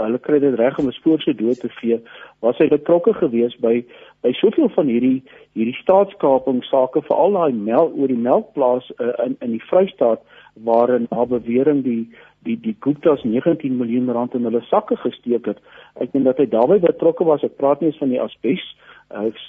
hulle kry dit reg om 'n spoor se dood te vee. Was hy betrokke geweest by by soveel van hierdie hierdie staatskaping sake veral daai melk oor die melkplaas uh, in in die Vrystaat waarin na bewering die die die Gupta's 19 miljoen rand in hulle sakke gesteek het. Ek dink dat hy daarbey betrokke was. Ek praat nie eens van die asbes uh,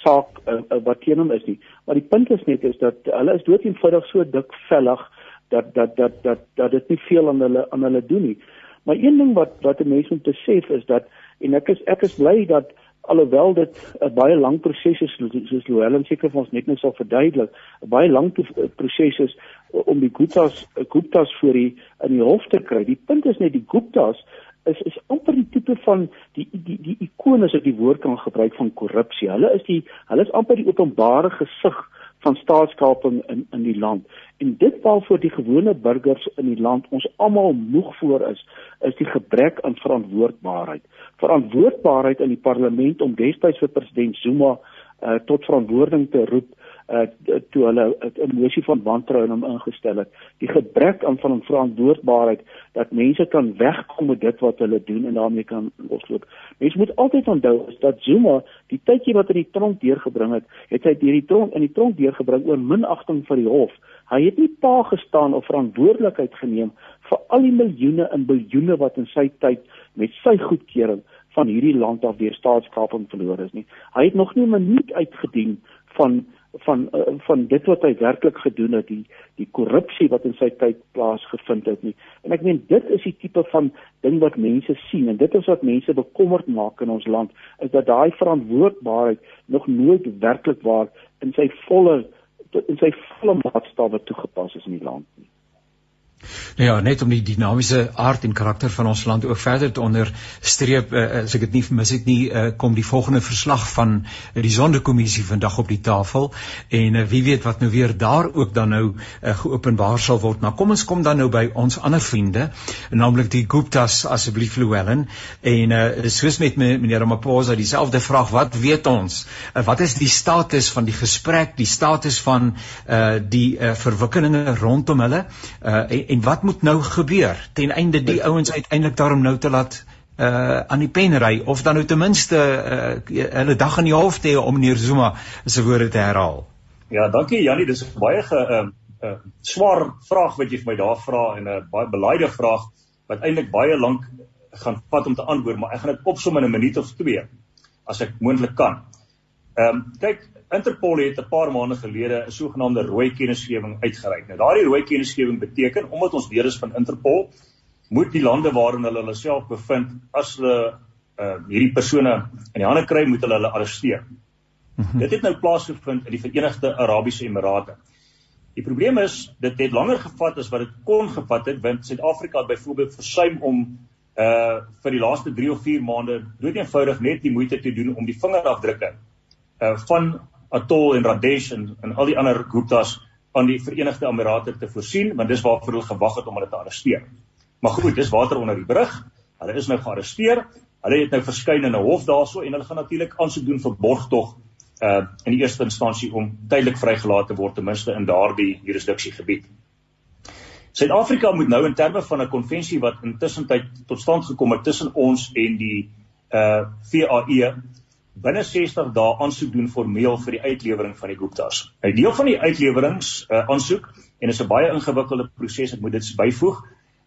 saak uh, uh, wat teen hom is nie. Maar die punt is net is dat hulle is dood eenvoudig so dik vellig dat dat dat dat dat dit nie veel aan hulle aan hulle doen nie. Maar een ding wat wat 'n mens moet besef is dat en ek is ek is bly dat alhoewel dit 'n baie lang proses is soos Louwelen seker vir ons net nou sal verduidelik, 'n baie lang proses is om die Gupta's Gupta's voor die in die hof te kry. Die punt is net die Gupta's is is amper die tipe van die die die ikoon as ek die woord kan gebruik van korrupsie. Hulle is die hulle is amper die openbare gesig van staatskaping in in die land. En dit waarvoor die gewone burgers in die land ons almal moeg voor is, is die gebrek aan verantwoordbaarheid. Verantwoordbaarheid in die parlement om destyds vir president Zuma uh, tot verantwoording te roep uh toe hulle 'n mosie van wantrou in hom ingestel het. Die gebrek aan van verantwoordbaarheid dat mense kan wegkom met dit wat hulle doen en daarmee kan losloop. Mense moet altyd onthou is dat Zuma die tydjie wat hy die tronk deurgebring het, het hy deur die tronk in die tronk deurgebring oor minagting vir die hof. Hy het nie pa gestaan of verantwoordelikheid geneem vir al die miljoene en biljoene wat in sy tyd met sy goedkeuring van hierdie land af deur staatskaping verloor is nie. Hy het nog nie 'n minuut uitgedien van van uh, van dit wat hy werklik gedoen het die die korrupsie wat in sy tyd plaasgevind het nie. En ek meen dit is die tipe van ding wat mense sien en dit is wat mense bekommerd maak in ons land is dat daai verantwoordbaarheid nog nooit werklik waar in sy volle in sy volle maatstawwe toegepas is in die land nie Nou ja, net om die dinamiese aard en karakter van ons land ook verder te onderstreep, uh, as ek dit nie mis het nie, uh, kom die volgende verslag van die Sonderkommissie vandag op die tafel en uh, wie weet wat nou weer daar ook dan nou uh, geopenbaar sal word. Maar kom ons kom dan nou by ons ander vriende, naamlik die Guptas asseblief Llewellyn en uh, soos met meneer Ramaphosa dieselfde vraag, wat weet ons? Uh, wat is die status van die gesprek, die status van uh, die uh, verwikkelinge rondom hulle? Uh, en, en wat moet nou gebeur ten einde die ouens uiteindelik daarom nou te laat uh aan die pen ry of dan nou ten minste uh hulle dag in die hof te hê om meneer Zuma se woorde te herhaal. Ja, dankie Jannie, dis 'n baie 'n uh, uh, swaar vraag wat jy vir my daar vra en 'n uh, baie belaide vraag wat eintlik baie lank gaan vat om te antwoord, maar ek gaan dit opsom in 'n minuut of twee as ek moontlik kan. Ehm um, kyk, Interpol het 'n paar maande gelede 'n sogenaamde rooi kennisgewing uitgereik. Nou daardie rooi kennisgewing beteken omdat ons deur is van Interpol, moet die lande waarin hulle hulle self bevind as hulle uh hierdie persone in die hande kry, moet hulle hulle arresteer. Mm -hmm. Dit het nou plaasgevind in die Verenigde Arabiese Emirate. Die probleem is dit het langer gevat as wat dit kon gevat het want Suid-Afrika het byvoorbeeld versuim om uh vir die laaste 3 of 4 maande doeteenvoudig net die moeite te doen om die vingerafdrukke uh van Atoll en Radesh en en al die ander Guptas aan die Verenigde Emirate te voorsien want dis waarvoor hulle gewag het om hulle te arresteer. Maar goed, dis water onder die brug. Hulle is nou gearresteer. Hulle het nou verskyn in 'n hof daarso en hulle gaan natuurlik aansoek doen vir borgtog uh in die eerste instansie om tydelik vrygelaat te word ten minste in daardie jurisdiksiegebied. Suid-Afrika moet nou in terme van 'n konvensie wat intussen tyd tot stand gekom het tussen ons en die uh VAE binne 60 dae aansoek doen formeel vir die uitlewering van die Guptas. 'n Deel van die uitlewerings uh, aansoek en is 'n baie ingewikkelde proses, ek moet dit byvoeg.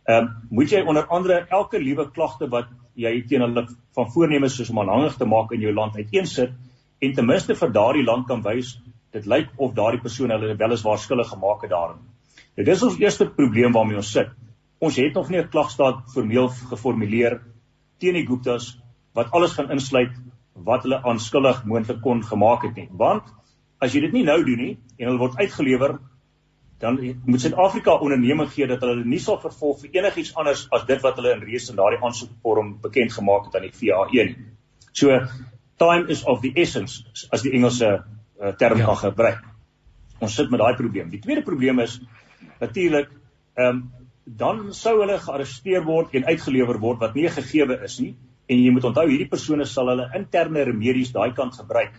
Ehm uh, moet jy onder andere elke liewe klagte wat jy teen hulle van voornemens soos om aanhangig te maak in jou land uiteensit en ten minste vir daardie land kan wys dit lyk of daardie persoon hulle weliswaar skuldig gemaak het daarin. Dit is ons eerste probleem waarmee ons sit. Ons het nog nie 'n klagstaat formeel geformuleer teen die Guptas wat alles gaan insluit wat hulle aanskuldig moontlik kon gemaak het nie. Want as jy dit nie nou doen nie en hulle word uitgelewer, dan moet Suid-Afrika onderneming gee dat hulle nie sal vervolg vir enigiets anders as dit wat hulle in reeds in daardie aansoekvorm bekend gemaak het aan die VAE nie. So time is of the essence as die Engelse uh, term ja. kan gebruik. Ons sit met daai probleem. Die tweede probleem is natuurlik ehm um, dan sou hulle gearresteer word en uitgelewer word wat nie gegeewe is nie en jy moet onthou hierdie persone sal hulle interne remedies daai kant gebruik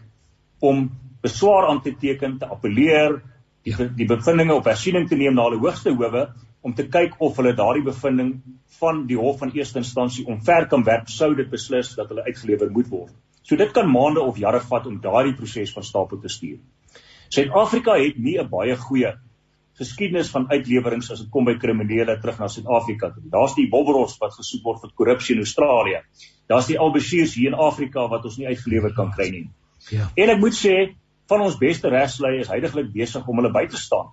om beswaar aan te teken, te appeleer, die die bevindinge op hersiening te neem na hulle hoogste howe om te kyk of hulle daardie bevinding van die hof van eerste instansie omver kan werp sou dit beslis dat hulle uitgelewer moet word. So dit kan maande of jare vat om daardie proses van stapel te stuur. Suid-Afrika het nie 'n baie goeie geskiedenis van uitlewerings as dit kom by kriminele terug na Suid-Afrika toe. Daar's die Bobberos wat gesoek word vir korrupsie in Australië. Daar's die Al-Bashirs hier in Afrika wat ons nie uitgelewer kan kry nie. Ja. En ek moet sê van ons beste regslei is heidaglik besig om hulle by te staan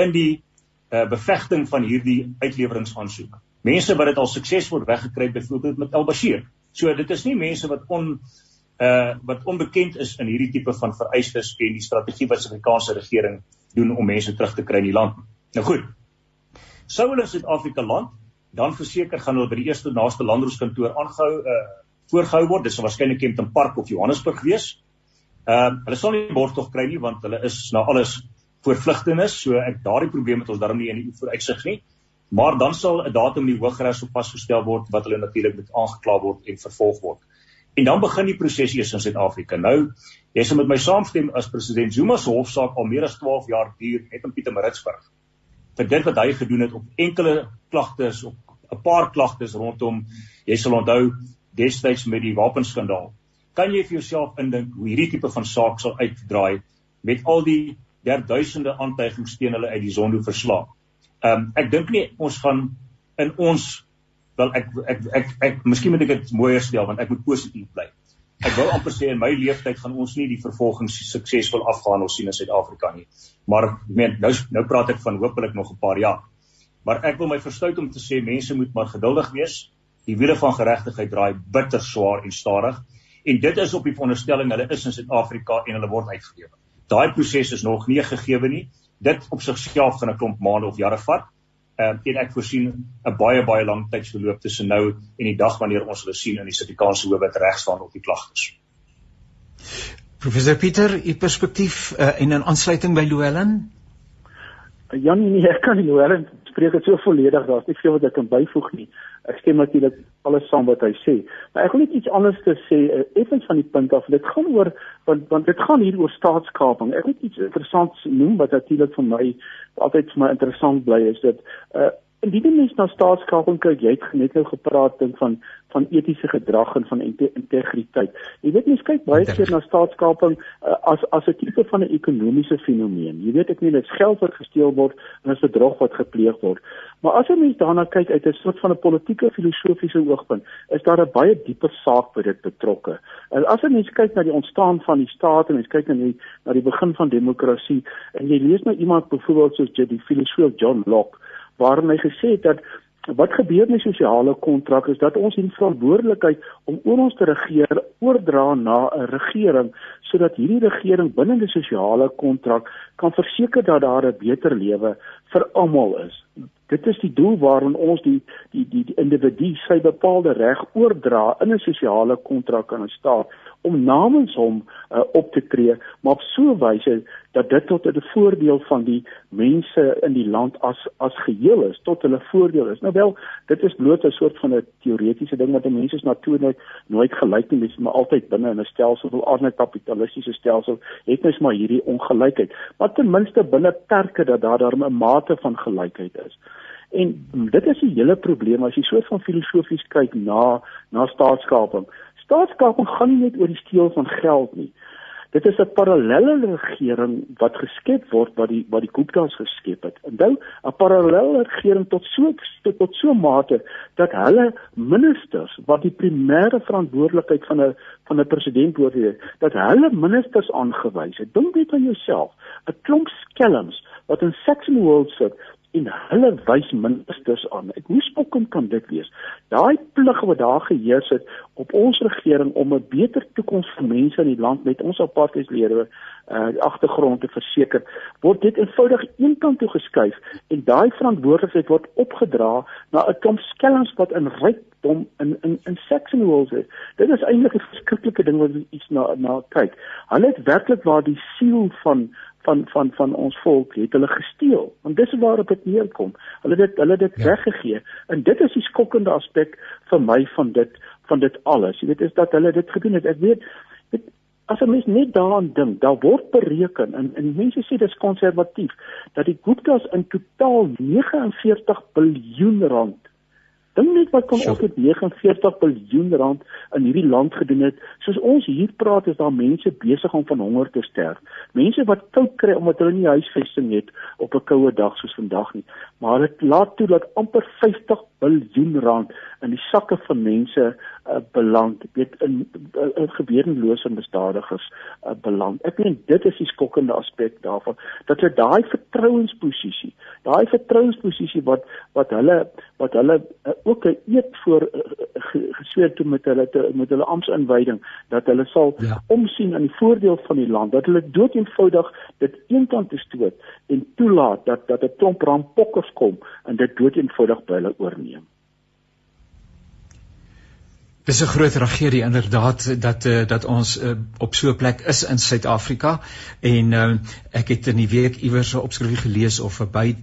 in die uh, bevegting van hierdie uitleweringsaansoek. Mense wat dit al suksesvol weggekry het byvoorbeeld met Al-Bashir. So dit is nie mense wat on uh wat onbekend is in hierdie tipe van vereistes en die strategie wat die Suid-Afrikaanse regering doen om mense terug te kry in die land. Nou goed. Sou hulle in Suid-Afrika land, dan verseker gaan hulle by die eerste naaste landrooskantoor aangehou uh voorgehou word. Dis waarskynlik Kempton Park of Johannesburg wees. Ehm uh, hulle sal nie borgtog kry nie want hulle is na alles voorvlugtenis, so ek daardie probleem het ons daarom nie in die vooruitsig nie. Maar dan sal 'n datum in die Hooggeregs op pas gestel word wat hulle natuurlik moet aangekla word en vervolg word. En dan begin die proses eers in Suid-Afrika. Nou, jy sal met my saamstem as president Zuma se hofsaak al meer as 12 jaar duur net in Pietermaritzburg. Vir dit wat hy gedoen het op enkele klagtes op 'n paar klagtes rondom jy sal onthou destyds met die wapenskandaal. Kan jy vir jouself indink hoe hierdie tipe van saak sal uitdraai met al die derduisende aantuigings teen hulle uit die Zondo verslag? Ehm um, ek dink nie ons gaan in ons wel ek ek ek, ek, ek miskien moet ek dit mooier stel want ek moet positief bly. Ek wou amper sê in my lewenstyd gaan ons nie die vervolging suksesvol afgehandel sien in Suid-Afrika nie. Maar ek meen nou nou praat ek van hopelik nog 'n paar jaar. Maar ek wil my verstout om te sê mense moet maar geduldig wees. Die wiele van geregtigheid draai bitter swaar en stadig en dit is op die veronderstelling hulle is in Suid-Afrika en hulle word uitgelewer. Daai proses is nog nie gegee nie. Dit op sigself gaan 'n klomp maande of jare vat uh, en ek voorsien 'n baie baie lang tydsverloop tussen nou en die dag wanneer ons hulle sien in die Suid-Afrikaanse hof wat reg staan op die klagtes. Professor Pieter, u perspektief uh, en in aansluiting by Louwelen? Jan nee, ek kan nie hoor en spreek dit so volledig, daar's nie veel wat ek kan byvoeg nie. Ek stem natuurlik alles saam wat hy sê. Maar ek wil net iets anders te sê, uh, effens van die punt af. Dit gaan oor want want dit gaan hier oor staatskaping. Ek wil iets interessants noem wat natuurlik vir my altyd vir my interessant bly is dit uh indien mens na staatskaping kyk, jy het net nou gepraat ding van van etiese gedrag en van integriteit. Jy weet mens kyk baie keer na staatskaping uh, as as 'n tipe van 'n ekonomiese fenomeen. Jy weet ek nie dit geld wat gesteel word en as bedrog wat gepleeg word. Maar as 'n mens daarna kyk uit 'n soort van 'n politieke filosofiese oogpunt, is daar 'n baie dieper saak by dit betrokke. En as 'n mens kyk na die ontstaan van die staat en mens kyk na die na die begin van demokrasie en jy lees nou iemand byvoorbeeld soos die filosoof John Locke waarin hy gesê het dat wat gebeur met sosiale kontrak is dat ons die verantwoordelikheid om oor ons te regeer oordra na 'n regering sodat hierdie regering binne die sosiale kontrak kan verseker dat daar 'n beter lewe vir almal is. Dit is die doel waarin ons die die die, die individu sy bepaalde reg oordra in 'n sosiale kontrak aan 'n staat om namens hom uh, op te tree, maar op so 'n wyse dat dit tot 'n voordeel van die mense in die land as as geheel is, tot hulle voordeel is. Nou wel, dit is bloot 'n soort van 'n teoretiese ding wat mense is natuurlik nooit nooit gelyk nie, mens maar altyd binne in 'n stelsel van ander kapitalistiese stelsel het mens maar hierdie ongelykheid. Maar ten minste binne perke dat daar daar 'n mate van gelykheid is. En dit is die hele probleem as jy so van filosofies kyk na na staatskaping. Staatskaping gaan nie net oor die steel van geld nie. Dit is 'n parallelle regering wat geskep word wat die wat die Gupta's geskep het. Onthou, 'n parallelle regering tot so tot, so mate dat hulle ministers wat die primêre verantwoordelikheid van 'n van 'n president word, dat hulle ministers aangewys het. Dink net aan jouself, 'n klomp skelms wat in sit en hulle wys ministers aan. Ek hoe spokkend kan dit wees? Daai plig wat daar geheers het op ons regering om 'n beter toekoms vir mense in die land met ons apartheidslede uh agtergrond te verseker, word dit eenvoudig eenkant toe geskuif en daai verantwoordelikheid word opgedra na 'n klomp skelms wat in rykdom in in in Saxon Walls is. Dit is eintlik 'n verskriklike ding wat iets na na kyk. Hulle het werklik waar die siel van van van van ons volk het hulle gesteel. Want dis waarop dit neerkom. Hulle het hulle dit ja. weggegee. En dit is die skokkende aspek vir my van dit van dit alles. Jy weet is dat hulle dit gedoen het. Ek weet dit as 'n mens net daaraan dink, daar word bereken en en mense sê dis konservatief dat die Gupta's in totaal 49 miljard rand Dink net wat kom ons met 49 miljard rand in hierdie land gedoen het. Soos ons hier praat is daar mense besig om van honger te sterf. Mense wat koud kry omdat hulle nie huisvesting het op 'n koue dag soos vandag nie. Maar dit laat toe dat amper 50 miljard rand in die sakke van mense uh, beland, weet in uh, uh, geweerlose misdadigers uh, beland. Ek meen dit is die skokkende aspek daarvan dat hulle daai vertrouensposisie, daai vertrouensposisie wat wat hulle wat hulle uh, ook 'n eed voor uh, gesweer toe met hulle te, met hulle amptsinwyding dat hulle sal ja. omsien aan die voordeel van die land, dat hulle dood eenvoudig dit eenkant te stoot en toelaat dat dat 'n klomp rampokkers kom en dit dood eenvoudig by hulle oorneem. Dis 'n groot tragedie inderdaad dat uh, dat ons uh, op so 'n plek is in Suid-Afrika en uh, ek het in die week iewers 'n opskrif gelees of 'n by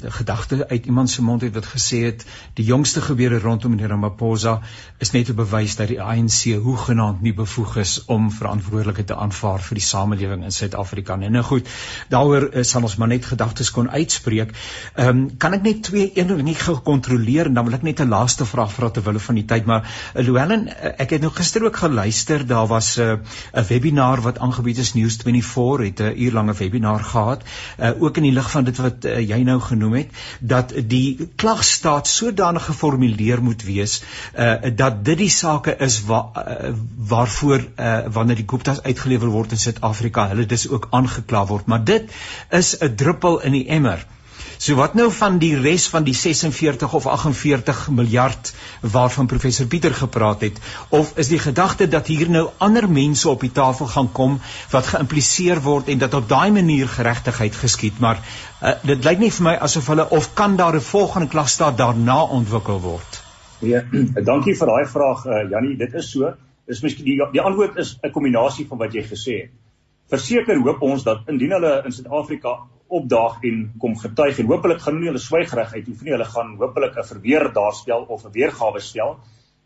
gedagte uit iemand se mond het wat gesê het die jongste gebeure rondom meneer Ramaphosa is net 'n bewys dat die ANC hoegenaamd nie bevoeg is om verantwoordelikheid te aanvaar vir die samelewing in Suid-Afrika nie. Nou goed, daaroor uh, sal ons maar net gedagtes kon uitspreek. Ehm um, kan ek net twee een ding nie gekontroleer en dan wil ek net 'n laaste vraag vra terwyl hulle van die tyd maar uh, Helen, eh, ek het nou gister ook geluister, daar was eh, 'n uh, webinar wat aangebied is News24 het 'n uurlange webinar gehad, uh, ook in die lig van dit wat uh, jy nou genoem het, dat die klagstaat sodanig geformuleer moet wees uh, dat dit die sake is wa, uh, waarvoor uh, wanneer die Gupta's uitgelewer word in Suid-Afrika, hulle dis ook aangekla word, maar dit is 'n druppel in die emmer So wat nou van die res van die 46 of 48 miljard waarvan professor Pieter gepraat het? Of is die gedagte dat hier nou ander mense op die tafel gaan kom wat geïmpliseer word en dat op daai manier geregtigheid geskied? Maar uh, dit lyk nie vir my asof hulle of kan daar 'n volgende klasstaat daarna ontwikkel word? Nee, dankie vir daai vraag uh, Jannie dit is so. Is miskien die die antwoord is 'n kombinasie van wat jy gesê het. Verseker hoop ons dat indien hulle in Suid-Afrika opdaag en kom getuig en hopelik gaan hulle swygreg uitoefen nie hulle gaan hopelik 'n verweer daarstel of 'n weergawe stel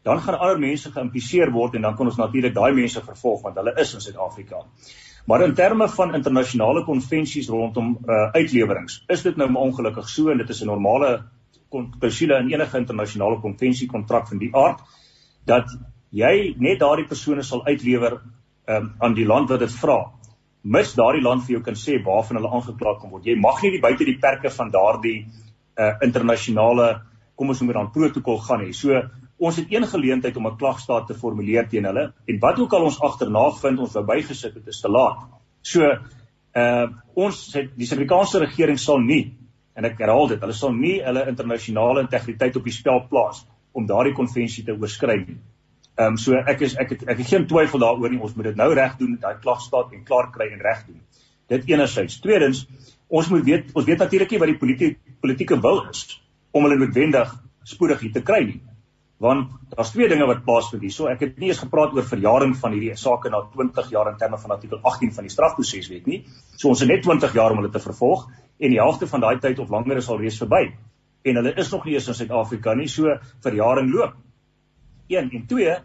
dan gaan ander mense geïmpliseer word en dan kan ons natuurlik daai mense vervolg want hulle is in Suid-Afrika. Maar in terme van internasionale konvensies rondom uh, uitlewerings is dit nou ongelukkig so en dit is 'n normale konsiele in enige internasionale konvensie kontrak van die aard dat jy net daardie persone sal uitlewer um, aan die land wat dit vra mis daardie land vir jou kan sê waarvan hulle aangekla kan word. Jy mag nie die buite die perke van daardie uh internasionale kom ons noem dit dan protokol gaan nie. So ons het een geleentheid om 'n klagstaat te formuleer teen hulle en wat ook al ons agterna vind ons wou bygesit het is te laat. So uh ons het die Suid-Afrikaanse regering sal nie en ek herhaal dit, hulle sal nie hulle internasionale integriteit op die spel plaas om daardie konvensie te oorskry nie. Ehm um, so ek is ek het ek het geen twyfel daaroor nie ons moet dit nou reg doen daai klagstaat en klaar kry en reg doen. Dit enerzijds. Tweedens, ons moet weet ons weet natuurlik nie wat die politieke politieke wil is om hulle noodwendig spoedig hier te kry nie. Want daar's twee dinge wat plaasvind hier. So ek het nie eens gepraat oor verjaring van hierdie saak na 20 jaar in terme van artikel 18 van die strafproseswet nie. So ons het net 20 jaar om hulle te vervolg en die helfte van daai tyd of langer is al reeds verby. En hulle is nog nie eens in Suid-Afrika nie. So verjaring loop. 1 en 2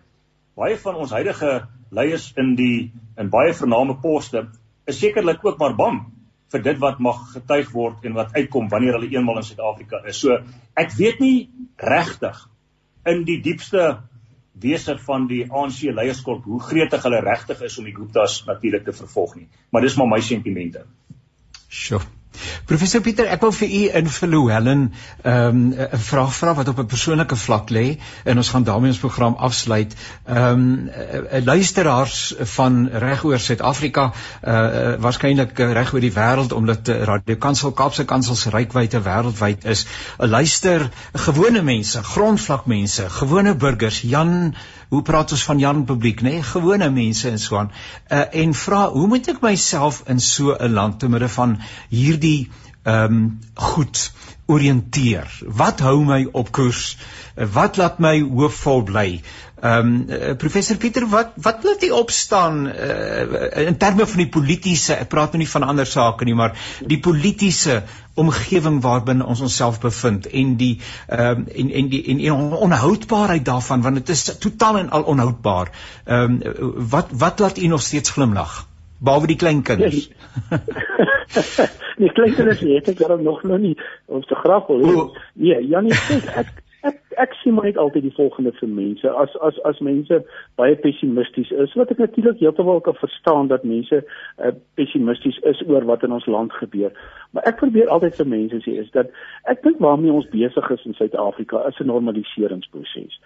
baie van ons huidige leiers in die in baie vername poste is sekerlik ook maar bang vir dit wat mag getuig word en wat uitkom wanneer hulle eenmal in Suid-Afrika is. So ek weet nie regtig in die diepste wese van die ANC leierskap hoe gretig hulle regtig is om die Guptas natuurlik te vervolg nie. Maar dis maar my sentimente. Sjoe. Professor Pieter, ek wil vir u in Verloelen ehm um, 'n vraag vra wat op 'n persoonlike vlak lê en ons gaan daarmee ons program afsluit. Ehm um, luisteraars van regoor Suid-Afrika, uh, uh waarskynlik reg oor die wêreld omdat Radio Kansel Kaapse Kansel se rykwyte wêreldwyd is, luister gewone mense, grondvlak mense, gewone burgers, Jan hoe praat ons van Jan publiek nê nee? gewone mense en so aan uh, en vra hoe moet ek myself in so 'n land te midde van hierdie ehm um, goed orienteer wat hou my op koers? Wat laat my hoopvol bly? Ehm um, professor Pieter wat wat laat u opstaan? Uh, in terme van die politieke ek praat nou nie van ander sake nie maar die politieke omgewing waarbinne ons onsself bevind en die ehm um, en en die en, en onhoudbaarheid daarvan want dit is totaal en al onhoudbaar. Ehm um, wat wat laat u nog steeds glimlag behalwe die klein kinders? Nee, klein kinders het ek daarom nog nou nie ons te graag wil. Nee, Janie sê ek ek ek sien maar net altyd die volgende vir mense. As as as mense baie pessimisties is wat ek natuurlik heeltemal kan verstaan dat mense uh, pessimisties is oor wat in ons land gebeur. Maar ek probeer altyd vir mense sê is dat ek dink waarmee ons besig is in Suid-Afrika is 'n normaliseringsproses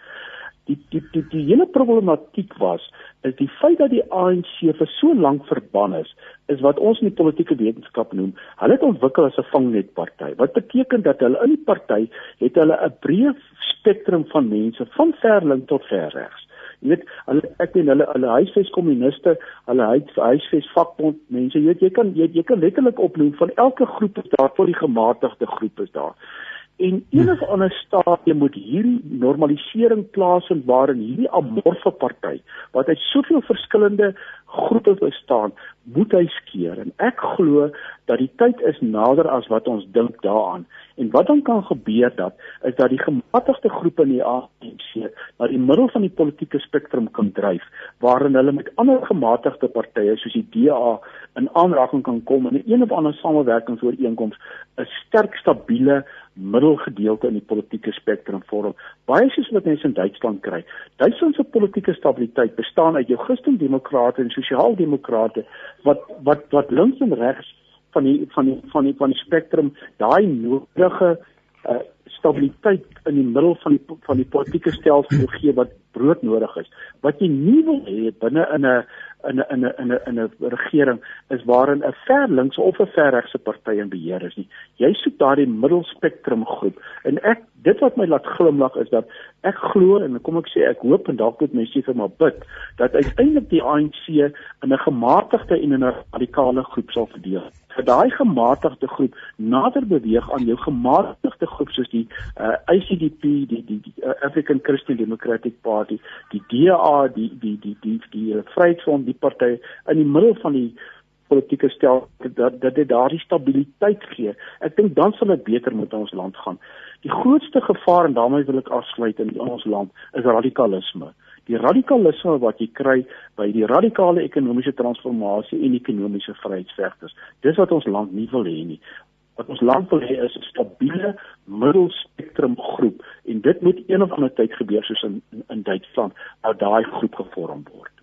die die die die hele problematiek was is die feit dat die ANC vir so lank verban is is wat ons in die politieke wetenskap noem hulle het ontwikkel as 'n vangnetparty. Wat beteken dat hulle in die party het hulle 'n breë spektrum van mense van ver links tot ver regs. Jy weet hulle ek weet hulle hulle huisves kommuniste hulle huisves vakbond mense jy weet jy kan jy, jy kan letterlik opnoem van elke groep is daar tot die gematigde groep is daar En enige ander stadium moet hierdie normalisering plaasvind waarin hierdie amorfe party wat uit soveel verskillende groepe bestaan, moet hy skeer en ek glo dat die tyd is nader as wat ons dink daaraan. En wat dan kan gebeur dat is dat die gematigde groepe in die ANC na die middel van die politieke spektrum kan dryf waarin hulle met ander gematigde partye soos die DA in aanraking kan kom en 'n een of ander samewerkingsooreenkoms 'n sterk stabiele middelgedeelte in die politieke spektrum vorm. Baie soos wat mense in Duitsland kry. Duitsland se politieke stabiliteit bestaan uit jou Christendemokrate en sosiaaldemokrate wat wat wat links en regs van die van die van die van die spektrum daai nodige uh, stabiliteit in die middel van die van die politieke stelsel gee wat broodnodig is. Wat jy nie wil hê binne in 'n in 'n in 'n in 'n in 'n regering is waarin 'n ver links of 'n ver regse party in beheer is nie. Jy soek daardie middelspektrum groep en ek dit wat my laat glimlag is dat ek glo en kom ek sê ek hoop en dalk moet mense vir my bid dat uiteindelik die ANC in 'n gematigde en 'n radikale groep sal verdeel vir daai gematigde groep nader beweeg aan jou gematigde groep soos die uh, ICDP, die die, die uh, African Christian Democratic Party, die DA, die die die die die, die uh, Vryheidsfront, die party in die middel van die politieke stel dat dat dit daardie stabiliteit gee. Ek dink dan sal dit beter met ons land gaan. Die grootste gevaar en daarmee wil ek afsluit in ons land is radikalisme die radikalisme wat jy kry by die radikale ekonomiese transformasie en ekonomiese vryheidsvegters. Dis wat ons land nie wil hê nie. Wat ons land wil hê is 'n stabiele middelspektrum groep en dit moet een of ander tyd gebeur soos in in, in Duitsland, dat daai groep gevorm word.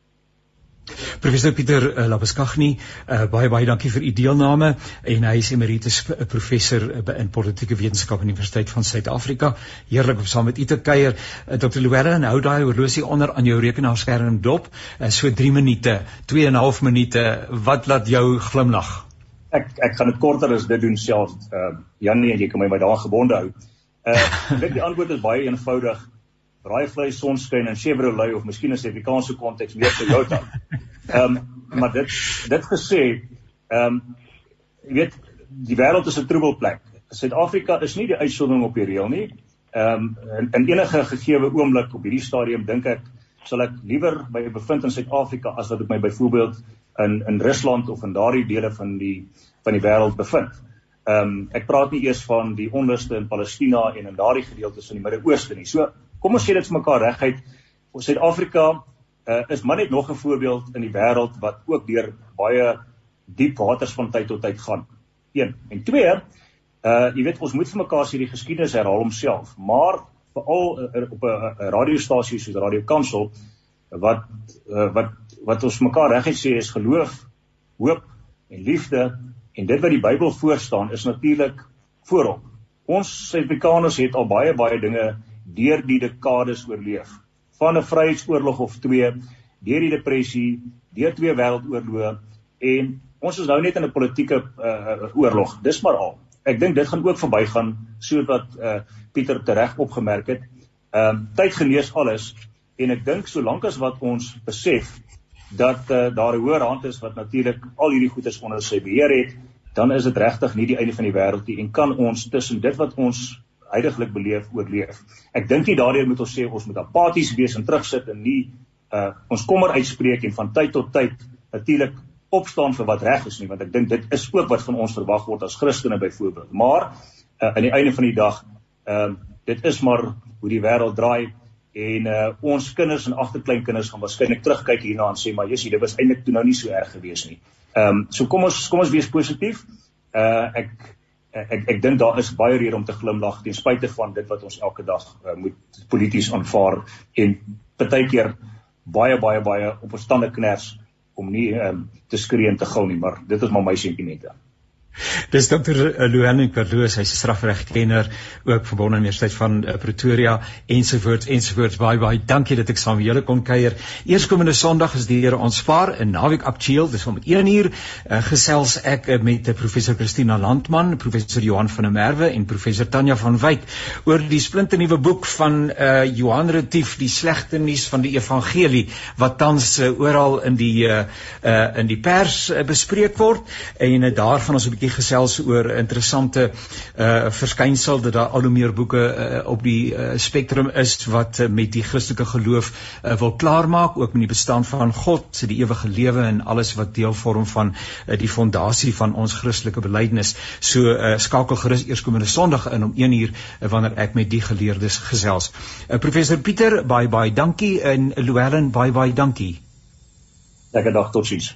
Professor Pieter uh, Labuskaghni, uh, baie baie dankie vir u deelname en hy is emeritus eh, professor in politieke wetenskap aan die Universiteit van Suid-Afrika. Heerlik om saam met u te kuier. Uh, Dr. Louwelen, hou daai horlosie onder aan jou rekenaarskerm dop. Uh, so 3 minute, 2 en 'n half minute. Wat laat jou glimlag? Ek ek gaan dit korter as dit doen self. Uh, Janie jy kan my by daai gebonde hou. Uh, ek dink die antwoord is baie eenvoudig braaivleis, sonskyn en Chevrolet of miskien in Suid-Afrikaanse konteks meer Toyota. Ehm um, maar dit dit gesê, ehm um, jy weet die wêreld is 'n troebelplek. Suid-Afrika is nie die uitsondering op die reël nie. Ehm um, in, in enige gegeewe oomblik op hierdie stadium dink ek sal ek liewer by bevind in Suid-Afrika as wat ek my byvoorbeeld in in Rusland of in daardie dele van die van die wêreld bevind. Ehm um, ek praat nie eers van die onluste in Palestina en in daardie gedeeltes van die Midde-Ooste nie. So kom ons sê dit vir mekaar reguit. Ons Suid-Afrika uh, is maar net nog 'n voorbeeld in die wêreld wat ook deur baie diep waters van tyd tot tyd gaan. 1 en 2 uh jy weet ons moet vir mekaar sê die geskiedenis herhaal homself, maar veral uh, op 'n radiostasie soos Radio Kansel wat uh, wat wat ons mekaar reguit sê is geloof, hoop en liefde en dit wat die Bybel voorstaan is natuurlik voorop. Ons Suid-Afrikaners het al baie baie dinge deur die dekades oorleef. Van 'n vryheidsoorlog of twee, deur die depressie, deur twee wêreldoorloë en ons is nou net in 'n politieke uh, oorlog. Dis maar al. Ek dink dit gaan ook verbygaan soos wat uh, Pieter tereg opgemerk het. Ehm uh, tyd genees alles en ek dink solank as wat ons besef dat uh, daar 'n hoër hand is wat natuurlik al hierdie goedes onder sy beheer het, dan is dit regtig nie die einde van die wêreld nie en kan ons tussen dit wat ons heidaglik beleef oorleef. Ek dink nie daardeur moet ons sê ons moet apaties wees en terugsit en nie uh ons kommer uitspreek en van tyd tot tyd natuurlik opstaan vir wat reg is nie want ek dink dit is ook wat van ons verwag word as Christene byvoorbeeld. Maar uh aan die einde van die dag ehm uh, dit is maar hoe die wêreld draai en uh ons kinders en agterkleinkinders gaan waarskynlik terugkyk hierna en sê maar Jessie dit was eintlik toe nou nie so erg gewees nie. Ehm um, so kom ons kom ons wees positief. Uh ek ek ek dink daar is baie rede om te glimlag ten spyte van dit wat ons elke dag uh, moet polities aanvaar en partykeer baie baie baie op ons tande kners om nie um, te skree en te gou nie maar dit is maar my sentimente. Dis Dr. Luan Carlos, hy's 'n strafregkenner, ook verbonde aan die Universiteit van uh, Pretoria ensovoorts ensovoorts. Baie baie dankie dat ek saam met julle kon kuier. Eerskomende Sondag is die Here ons spaar in Naweek Aktueel, dis om 1 uur uh, gesels ek uh, met professor Christina Landman, professor Johan van der Merwe en professor Tanya van Wyk oor die splinternuwe boek van uh, Johan Retief, die slegte nuus van die evangelie wat tans uh, oral in die uh, uh, in die pers uh, bespreek word en uh, daar gaan ons 'n bietjie gesels oor interessante uh verskynsel dat daar al hoe meer boeke uh, op die uh, spektrum is wat uh, met die Christelike geloof uh, wil klaarmaak ook met die bestaan van God, se die ewige lewe en alles wat deel vorm van uh, die fondasie van ons Christelike belydenis. So uh, skakel gerus eerskomende Sondag in om 1 uur uh, wanneer ek met die geleerdes gesels. Uh, professor Pieter, baie baie dankie en Louwelen, baie baie dankie. Lekker dag, totsiens.